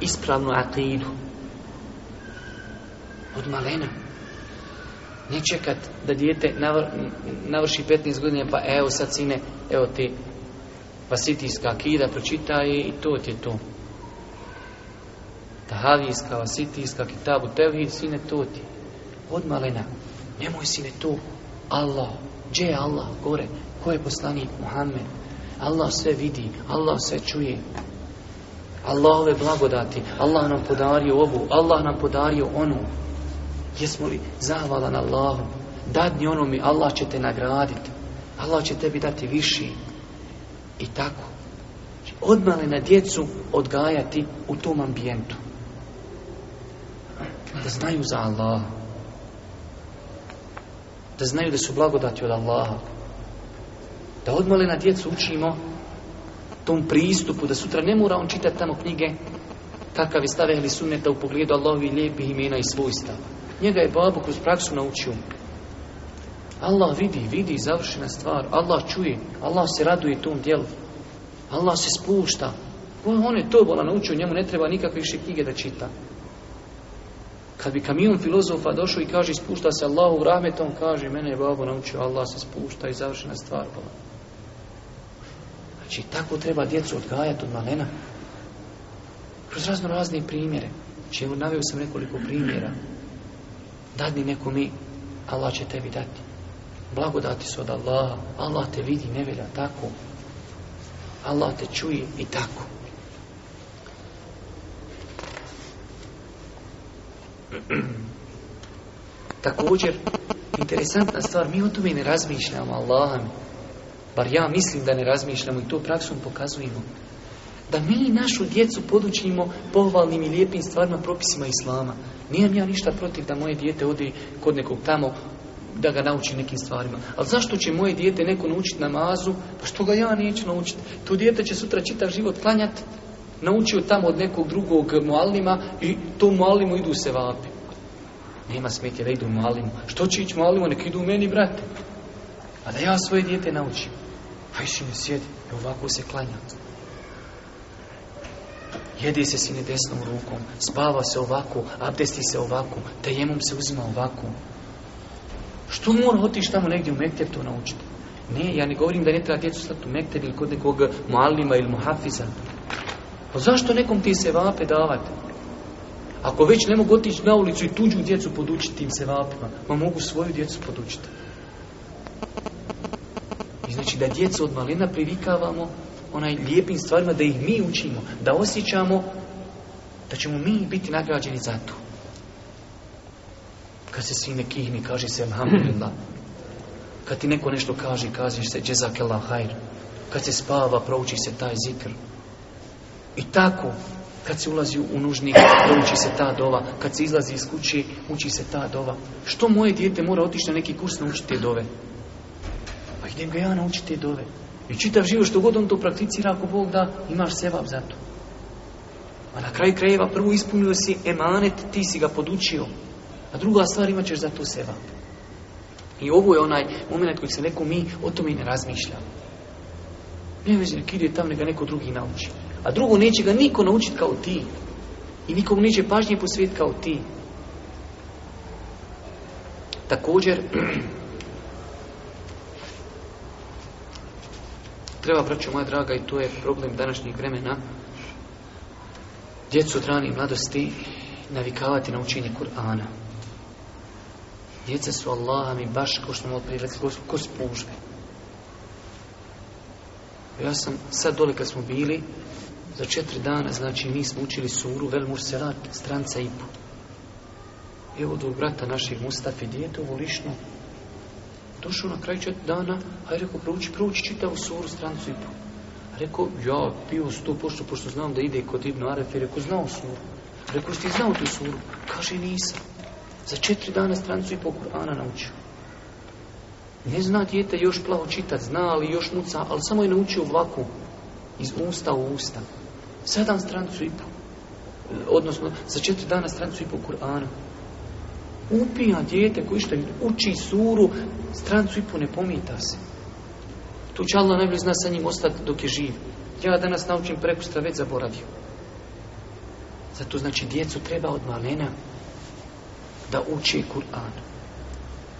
ispravnu akidu. Od malena. Ne čekat da dijete navrši 15 godina pa evo sad sine, evo ti vasitijska pa akida pročita i to ti je to. Tahavijska, vasitijska, kitabu, tevhid, sine to ti. Od malena. Nemoj sine to. Allah. Gdje je Allah? Gore. Ko je poslanik? Muhammed. Allah sve vidi, Allah sve čuje. ove blagodati, Allah nam podario ovu, Allah nam podario onu. Jesmo li zahvalan Allahu? Dadni mi, Allah će te nagraditi. Allah će tebi dati više. I tako. Odmah na djecu odgajati u tom ambijentu. Da znaju za Allah Da znaju da su blagodati od Allaha. Da odmale na djecu učimo tom pristupu, da sutra ne mora on čitati tamo knjige kakav je stav ili u pogledu Allahovi lijepih imena i svojstva. Njega je babu kroz praksu naučio. Allah vidi, vidi završena stvar. Allah čuje, Allah se raduje tom djelu. Allah se spušta. On je to bola naučio, njemu ne treba nikakve više knjige da čita. Kad bi kamion filozofa došao i kaže spušta se Allahu rahmetom, kaže mene je babo naučio, Allah se spušta i završena stvar bola. Znači, tako treba djecu odgajati od malena. Kroz razno razne primjere. Znači, naveo sam nekoliko primjera. Dadni neko mi, Allah će tebi dati. Blagodati su od Allaha. Allah te vidi, ne velja tako. Allah te čuje i tako. Također, interesantna stvar, mi o tome ne razmišljamo, Allah bar ja mislim da ne razmišljamo i to praksom pokazujemo, da mi našu djecu podučimo pohvalnim i lijepim stvarima, propisima Islama. Nijem ja ništa protiv da moje dijete ode kod nekog tamo da ga nauči nekim stvarima. Ali zašto će moje dijete neko naučiti namazu? Pa što ga ja neću naučiti? Tu dijete će sutra čitav život klanjati, naučio tamo od nekog drugog mualima i to mualimu idu se vapi. Nema smetje da idu mualimu. Što će ići mualimu? Nek idu u meni, brate. A pa da ja svoje dijete naučim. Ajši mi sjedi, i ovako se klanja. Jedi se sine desnom rukom, spava se ovako, abdesti se ovako, tajemom se uzima ovako. Što mora otići tamo negdje u Mekteb to naučiti? Ne, ja ne govorim da ne treba djecu slati u Mekteb ili kod nekog malima ili muhafiza. Pa zašto nekom ti se vape davati? Ako već ne mogu otići na ulicu i tuđu djecu podučiti tim se vapima, ma mogu svoju djecu podučiti. I znači da djecu od malina privikavamo onaj lijepim stvarima, da ih mi učimo, da osjećamo da ćemo mi biti nagrađeni za to. Kad se sine kihni, kaže se alhamdulillah. Kad ti neko nešto kaže, kažeš se džezakallah hajr. Kad se spava, prouči se taj zikr. I tako, kad se ulazi u nužnik uči se ta dova. Kad se izlazi iz kuće, uči se ta dova. Što moje dijete mora otići na neki kurs naučiti te dove? idem ga ja naučiti dove. I čitav život što god on to prakticira, ako Bog da, imaš sevap za to. A na kraju krajeva prvo ispunio si emanet, ti si ga podučio. A druga stvar imat ćeš za to sevap. I ovo je onaj moment koji se neko mi o tome i ne razmišlja. Ne veći neki ide tam, neka neko drugi nauči. A drugo, neće ga niko naučiti kao ti. I nikom neće pažnje posvijeti kao ti. Također, treba, braćo moja draga, i to je problem današnjeg vremena, djecu od rane mladosti navikavati na učenje Kur'ana. Djeca su Allahami, baš, kao što smo prije ko, ko spužbe. Ja sam sad dole kad smo bili, za četiri dana, znači mi smo učili suru Vel Murselat, stranca ipu. Evo do brata naših Mustafi, dijete ovo lišno, Došao na kraju četiri dana, a je rekao, prouči, prouči, čitavu suru, strancu i A Rekao, ja pio sto pošto, pošto znam da ide kod Ibnu Aref, je rekao, znao suru. Rekao, ti znao tu suru? Kaže, nisam. Za četiri dana strancu i po Kur'ana naučio. Ne zna dijete još plavo čitat, zna ali još muca, ali samo je naučio ovako, iz usta u usta. Sedam strancu i Odnosno, za četiri dana strancu i pol Kur'ana upija dijete koji što uči suru, strancu i pune pomita se. Tu će Allah najbolji zna sa njim ostati dok je živ. Ja danas naučim prekustra, već zaboravio. Zato znači djecu treba od malena da uči Kur'anu.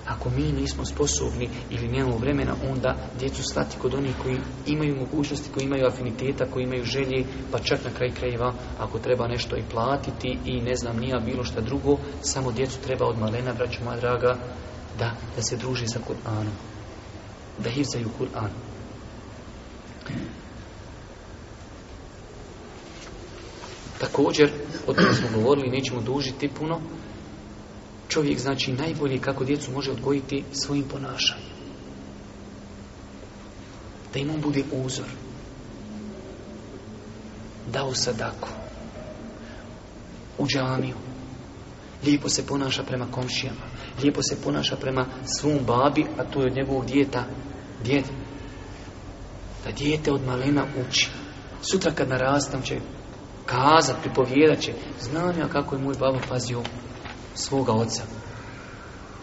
Ako mi nismo sposobni ili nemamo vremena, onda djecu stati kod onih koji imaju mogućnosti, koji imaju afiniteta, koji imaju želje, pa čak na kraj krajeva, ako treba nešto i platiti i ne znam nija bilo šta drugo, samo djecu treba od malena, braću moja draga, da, da se druži sa Kur'anom. Da hivzaju Kur'an. Također, o tome smo govorili, nećemo dužiti puno, čovjek znači najbolje kako djecu može odgojiti svojim ponašanjem. Da im on bude uzor. Dao sadaku. U džamiju. Lijepo se ponaša prema komšijama. Lijepo se ponaša prema svom babi, a to je od njegovog djeta. Djed. Da dijete od malena uči. Sutra kad narastam će kazat, pripovjedat će. Znam ja kako je moj baba pazio svoga oca.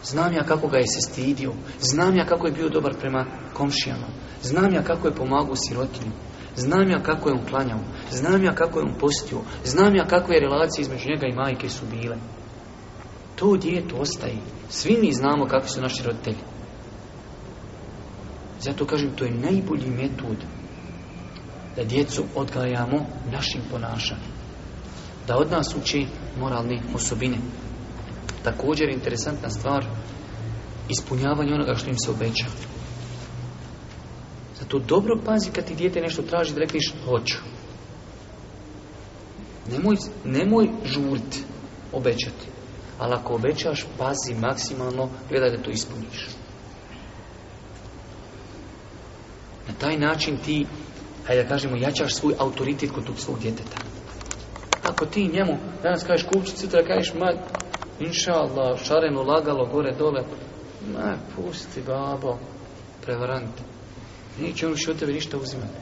Znam ja kako ga je se stidio. Znam ja kako je bio dobar prema komšijama. Znam ja kako je pomagao sirotinju. Znam ja kako je on klanjao. Znam ja kako je on postio. Znam ja kakve je relacije između njega i majke su bile. To dijete ostaje. Svi mi znamo kakvi su naši roditelji. Zato kažem, to je najbolji metod da djecu odgajamo našim ponašanjem. Da od nas uči moralne osobine. Također interesantna stvar, ispunjavanje onoga što im se obeća. Zato dobro pazi kad ti dijete nešto traži da rekliš hoću. Nemoj, nemoj žuriti, obećati. Ali ako obećaš, pazi maksimalno, gledaj da to ispuniš. Na taj način ti, hajde da kažemo, jačaš svoj autoritet kod tog svog djeteta. Ako ti njemu danas kažeš kupčicu da kažeš inša Allah, šareno lagalo gore dole, ne, pusti babo, prevarant, neće on više od tebe ništa uzimati.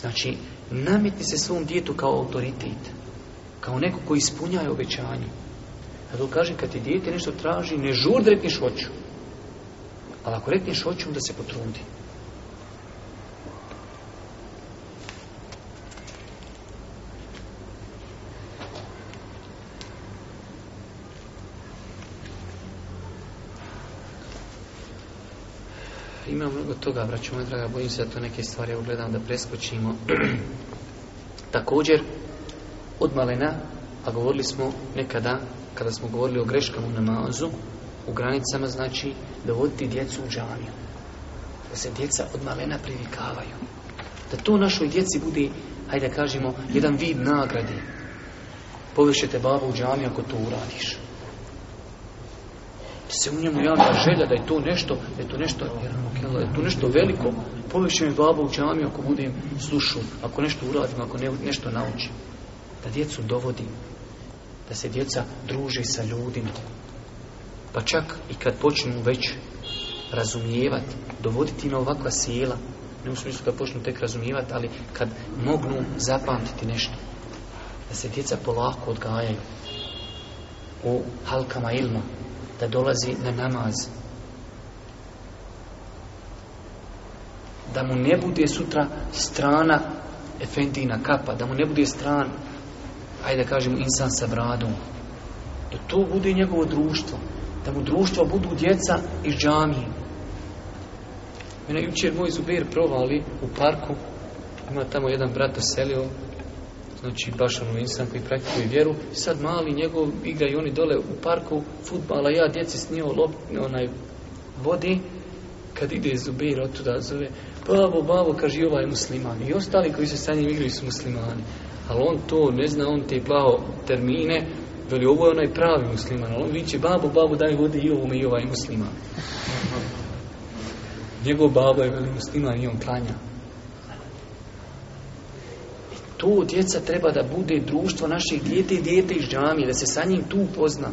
Znači, nametni se svom djetu kao autoritet, kao neko koji ispunjava obećanje. Zato kažem, kad ti dijete nešto traži, ne rekneš hoću. Ali ako rekneš oču da se potrudi. Ima mnogo toga, braću draga, bojim se da to neke stvari ugledam da preskočimo. Također, od malena, a govorili smo nekada, kada smo govorili o greškama u namazu, u granicama znači voditi djecu u džaniju. Da se djeca od malena privikavaju. Da to našoj djeci bude, hajde da kažemo, jedan vid nagrade. Povešete babu u džaniju ako to uradiš se u njemu javlja želja da je to nešto, da je to nešto, je to nešto veliko, poveće mi baba u džami ako budem slušao, ako nešto uradim, ako nešto naučim. Da djecu dovodim, da se djeca druže sa ljudima. Pa čak i kad počnu već razumijevati, dovoditi na ovakva sjela, ne u smislu da počnu tek razumijevati, ali kad mognu zapamtiti nešto, da se djeca polako odgajaju u halkama ilma, da dolazi na namaz. Da mu ne bude sutra strana efendina kapa, da mu ne bude stran, ajde da kažemo, insan sa bradom. Da to bude njegovo društvo. Da mu društvo budu djeca iz džamije. Mene jučer moj zubir provali u parku. Ima tamo jedan brat doselio, znači baš ono insan koji praktikuje vjeru, sad mali njegov igra i oni dole u parku futbala, ja djeci snio lop, onaj vodi, kad ide Zubir otuda zove, babo, babo, kaže ovaj musliman. I ostali koji se sa njim igraju su muslimani. Ali on to ne zna, on te plao termine, veli ovo je onaj pravi musliman, ali on viće babo, babo, daj vodi i ovome i ovaj musliman. Njegov babo je veli musliman i on klanja. Tu djeca treba da bude društvo naših djete i djete iz džamije, da se sa njim tu upozna.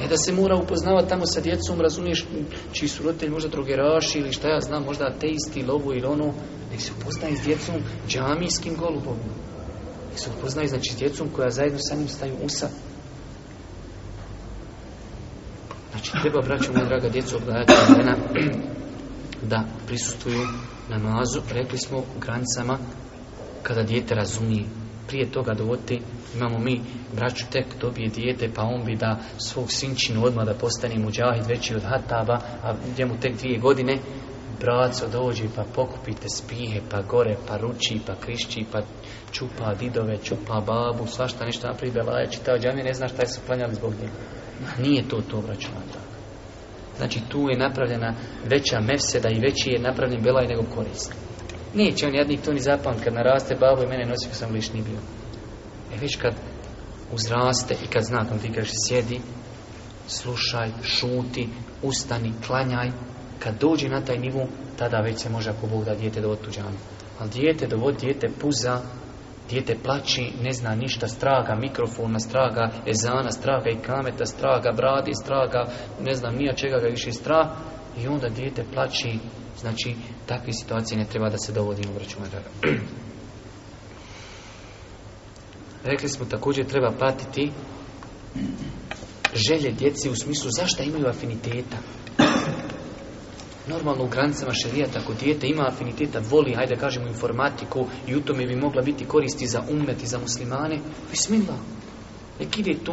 Ne da se mora upoznavati tamo sa djecom, razumiješ, čiji su roditelji možda drogeraši ili šta ja znam, možda ateisti lovo ili ono, nek se upoznaje s djecom džamijskim golubom. Nek se upoznaje, znači, s djecom koja zajedno sa njim staju usa. Znači, treba, braću moja draga, djecu obdajati, da na nazu, rekli smo u granicama kada dijete razumije. Prije toga dovoditi, imamo mi braću tek dobije dijete, pa on bi da svog sinčinu odmah da postane muđahid veći od hataba, a mu tek dvije godine, braco dođi pa pokupite spihe, pa gore, pa ruči, pa krišći, pa čupa didove, čupa babu, svašta nešto napravi belaje, čitao džami, ne zna šta je su planjali zbog njega. Nije to to Znači tu je napravljena veća mefseda i veći je napravljen belaj nego korist. Neće on jadnik to ni zapamt kad naraste babo i mene nosi pa sam lišni bio. E već kad uzraste i kad zna ti kaže sjedi, slušaj, šuti, ustani, klanjaj, kad dođe na taj nivu, tada već se može ako Bog da djete do tuđanu. Ali dijete dovod, dijete puza, Dijete plaći, ne zna ništa, straga, mikrofona, straga, ezana, straga i kameta, straga, bradi, straga, ne znam nija čega ga više strah. I onda dijete plaći, znači takve situacije ne treba da se dovodi u draga. Rekli smo također treba pratiti želje djeci u smislu zašto imaju afiniteta normalno u granicama šerijata ako dijete ima afiniteta, voli, ajde kažemo informatiku i u tome bi mogla biti koristi za umet i za muslimane, bismillah, nek ide tu.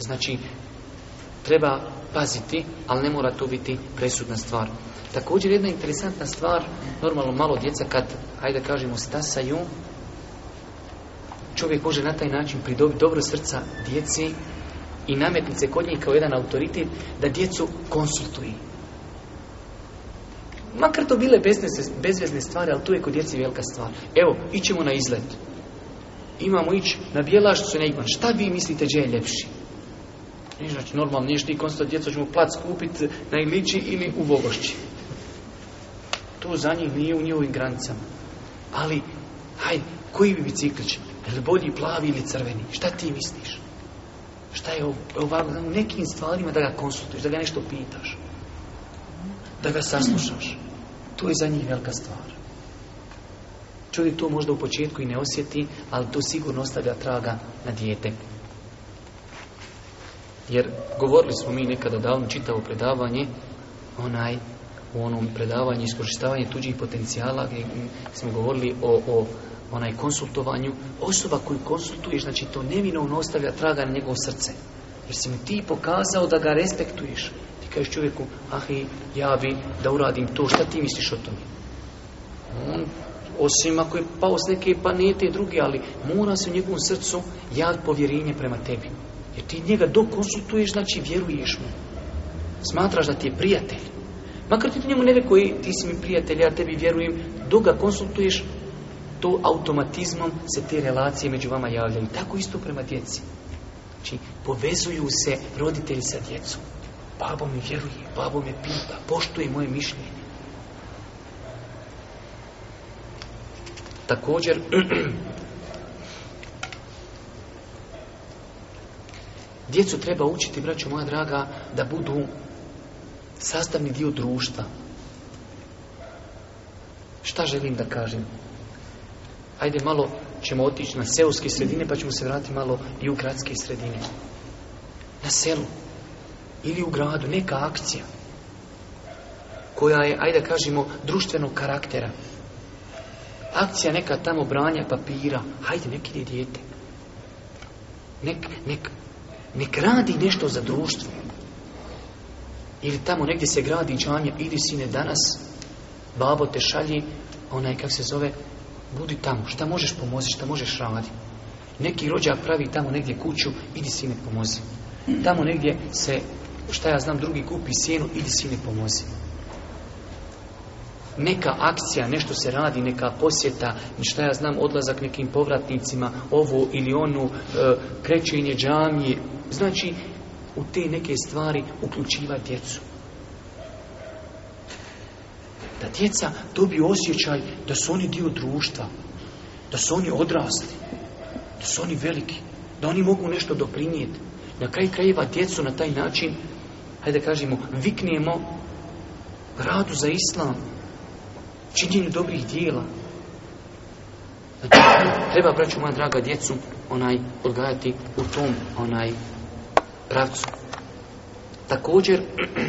Znači, treba paziti, ali ne mora to biti presudna stvar. Također jedna interesantna stvar, normalno malo djeca kad, ajde kažemo, stasaju, čovjek može na taj način pridobiti dobro srca djeci i nametnice kod njih kao jedan autoritet da djecu konsultuje. Makar to bile bezvezne stvari, ali tu je kod djeci velika stvar. Evo, ićemo na izlet. Imamo ići na bijelašcu na igman. Šta vi mislite gdje je ljepši? Ne znači normalno, nije i konsultat. djeco ćemo plac kupiti na iliči ili u Vogošći. To za njih nije u njihovim granicama. Ali, hajde, koji bi biciklić? jel bolji plavi ili crveni? Šta ti misliš? Šta je u nekim stvarima da ga konsultuješ, da ga nešto pitaš, da ga saslušaš. To je za njih velika stvar. Čovjek to možda u početku i ne osjeti, ali to sigurno ostavlja traga na dijete. Jer govorili smo mi nekada davno čitavo predavanje, onaj u onom predavanju iskoristavanje tuđih potencijala gdje smo govorili o, o onaj konsultovanju, osoba koju konsultuješ, znači to neminovno ostavlja traga na njegovo srce. Jer si mu ti pokazao da ga respektuješ. Ti kažeš čovjeku, ah i ja bi da uradim to, šta ti misliš o tome? On, osim ako je pao s neke panete i druge, ali mora se u njegovom srcu jad povjerenje prema tebi. Jer ti njega dok konsultuješ, znači vjeruješ mu. Smatraš da ti je prijatelj. Makar ti njemu ne rekao, ti si mi prijatelj, ja tebi vjerujem, dok ga konsultuješ, automatizmom se te relacije među vama javljaju. Tako isto prema djeci. Znači, povezuju se roditelji sa djecom. Babo mi vjeruje, babo me pita, poštuje moje mišljenje. Također, djecu treba učiti, braćo moja draga, da budu sastavni dio društva. Šta želim da kažem? Ajde malo ćemo otići na seoske sredine pa ćemo se vratiti malo i u gradske sredine. Na selu ili u gradu, neka akcija koja je, ajde kažemo, društvenog karaktera. Akcija neka tamo branja papira, hajde nek ide dijete. Nek, nek, nek radi nešto za društvo. Ili tamo negdje se gradi ili idi sine danas, babo te šalji, onaj kak se zove, Budi tamo, šta možeš pomozi, šta možeš raditi Neki rođak pravi tamo negdje kuću, idi sine pomozi. Tamo negdje se, šta ja znam, drugi kupi sjenu, idi sine pomozi. Neka akcija, nešto se radi, neka posjeta, šta ja znam, odlazak nekim povratnicima, ovo ili onu, e, krećenje džamije. Znači, u te neke stvari uključiva djecu. Da djeca dobiju osjećaj da su oni dio društva, da su oni odrasli, da su oni veliki, da oni mogu nešto doprinijeti. Na kraj krajeva djecu na taj način, hajde kažemo, viknemo radu za islam, činjenju dobrih dijela. Znači, treba, braću moja draga, djecu onaj odgajati u tom onaj pravcu. Također,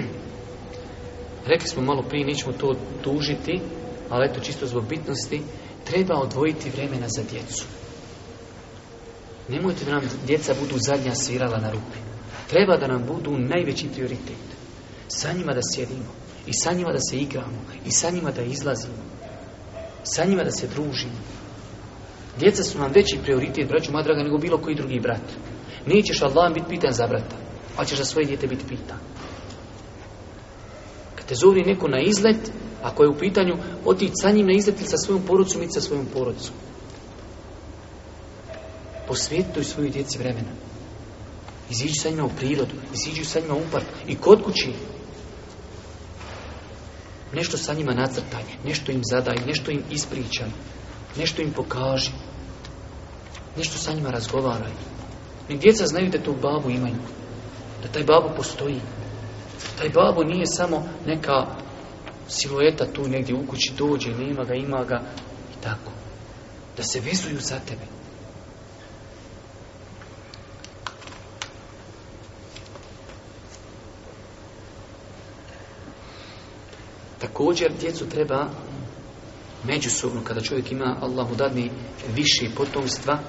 Rekli smo malo prije, nećemo to tužiti, ali eto čisto zbog bitnosti, treba odvojiti vremena za djecu. Nemojte da nam djeca budu zadnja svirala na rupi. Treba da nam budu najveći prioritet. Sa njima da sjedimo, i sa njima da se igramo, i sa njima da izlazimo, sa njima da se družimo. Djeca su nam veći prioritet, braću madraga nego bilo koji drugi brat. Nećeš Allah biti pitan za brata, ali ćeš za svoje dijete biti pitan te zovni neko na izlet, ako je u pitanju otići sa njim na izlet ili sa svojom porodicom i sa svojom porodicom. Posvjetuj svoju djeci vremena. Iziđi sa njima u prirodu, iziđi sa njima u park i kod kući. Nešto sa njima nacrtaj, nešto im zadaj, nešto im ispričaj, nešto im pokaži. Nešto sa njima razgovaraj. Nek djeca znaju da tu babu imaju, da taj babu postoji, taj babo nije samo neka silueta tu negdje u kući dođe, nema ga, ima ga i tako. Da se vezuju za tebe. Također djecu treba međusobno, kada čovjek ima Allahu dadni više potomstva,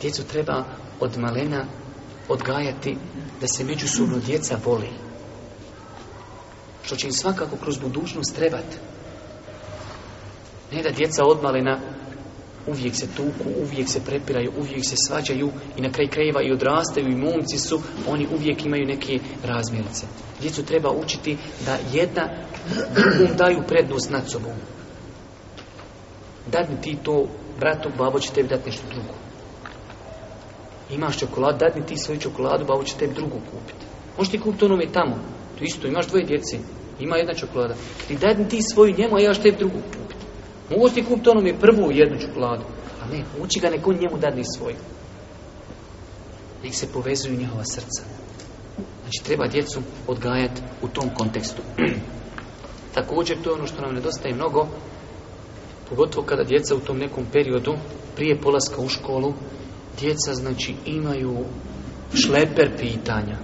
djecu treba od malena odgajati da se međusobno djeca voli što će im svakako kroz budućnost trebati. Ne da djeca odmalena uvijek se tuku, uvijek se prepiraju, uvijek se svađaju i na kraj krajeva i odrastaju i momci su, oni uvijek imaju neke razmjerice. Djecu treba učiti da jedna drugom daju prednost nad sobom. Dadni ti to bratu, babo će tebi dati nešto drugo. Imaš čokoladu, dadni ti svoju čokoladu, babo će tebi drugu kupiti. Možeš ti kupiti onome tamo, to isto, imaš dvoje djece, ima jedna čokolada. Ti daj ti svoju njemu, a ja tebi drugu kupiti. Mogu ti kupiti onom je prvu jednu čokoladu. A ne, uči ga neko njemu dadni svoju. Nek se povezuju njihova srca. Znači, treba djecu odgajati u tom kontekstu. Također, to je ono što nam nedostaje mnogo, pogotovo kada djeca u tom nekom periodu, prije polaska u školu, djeca, znači, imaju šleper pitanja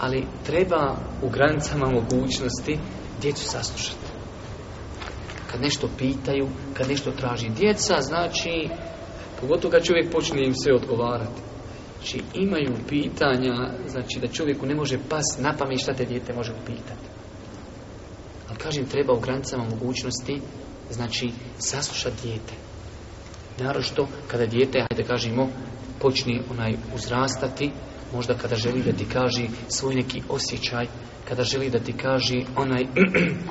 ali treba u granicama mogućnosti djecu saslušati. Kad nešto pitaju, kad nešto traži djeca, znači, pogotovo kad čovjek počne im sve odgovarati. Znači, imaju pitanja, znači da čovjeku ne može pas na pamet šta te dijete može upitati. Ali kažem, treba u granicama mogućnosti, znači, saslušati dijete. Naravno što, kada dijete, hajde kažemo, počne onaj uzrastati, možda kada želi da ti kaži svoj neki osjećaj, kada želi da ti kaži onaj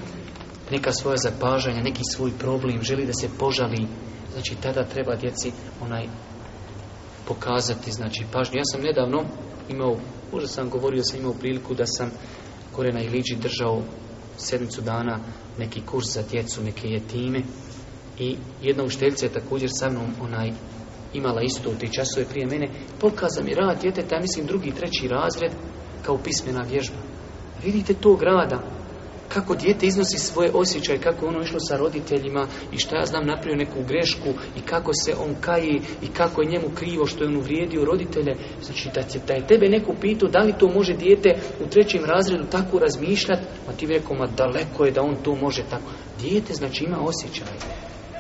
neka svoja zapažanja, neki svoj problem, želi da se požali, znači tada treba djeci onaj pokazati, znači pažnju. Ja sam nedavno imao, možda sam govorio, sam imao priliku da sam kore na Iliđi držao sedmicu dana neki kurs za djecu, neke jetime i jedna učiteljica je također sa mnom onaj imala isto u te časove prije mene, pokaza mi rad djeteta, ja mislim drugi, treći razred, kao pismena vježba. Vidite tog grada kako dijete iznosi svoje osjećaje, kako ono išlo sa roditeljima i šta ja znam napravio neku grešku i kako se on kaji i kako je njemu krivo što je on uvrijedio roditelje. Znači da, će, je tebe neku pitao da li to može dijete u trećem razredu tako razmišljati, a ti bi rekao ma daleko je da on to može tako. Dijete znači ima osjećaje.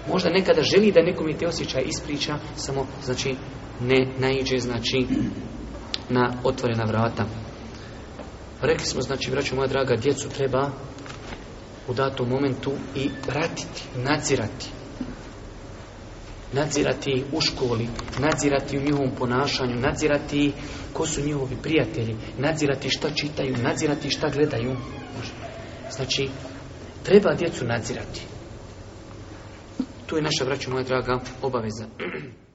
Možda nekada želi da nekom i te osjećaj ispriča, samo znači ne naiđe znači na otvorena vrata. Rekli smo, znači, braćo moja draga, djecu treba u datom momentu i pratiti, nadzirati. Nadzirati u školi, nadzirati u njihovom ponašanju, nadzirati ko su njihovi prijatelji, nadzirati šta čitaju, nadzirati šta gledaju. Znači, treba djecu nadzirati. Tu je naša, vraću, moja draga, obaveza.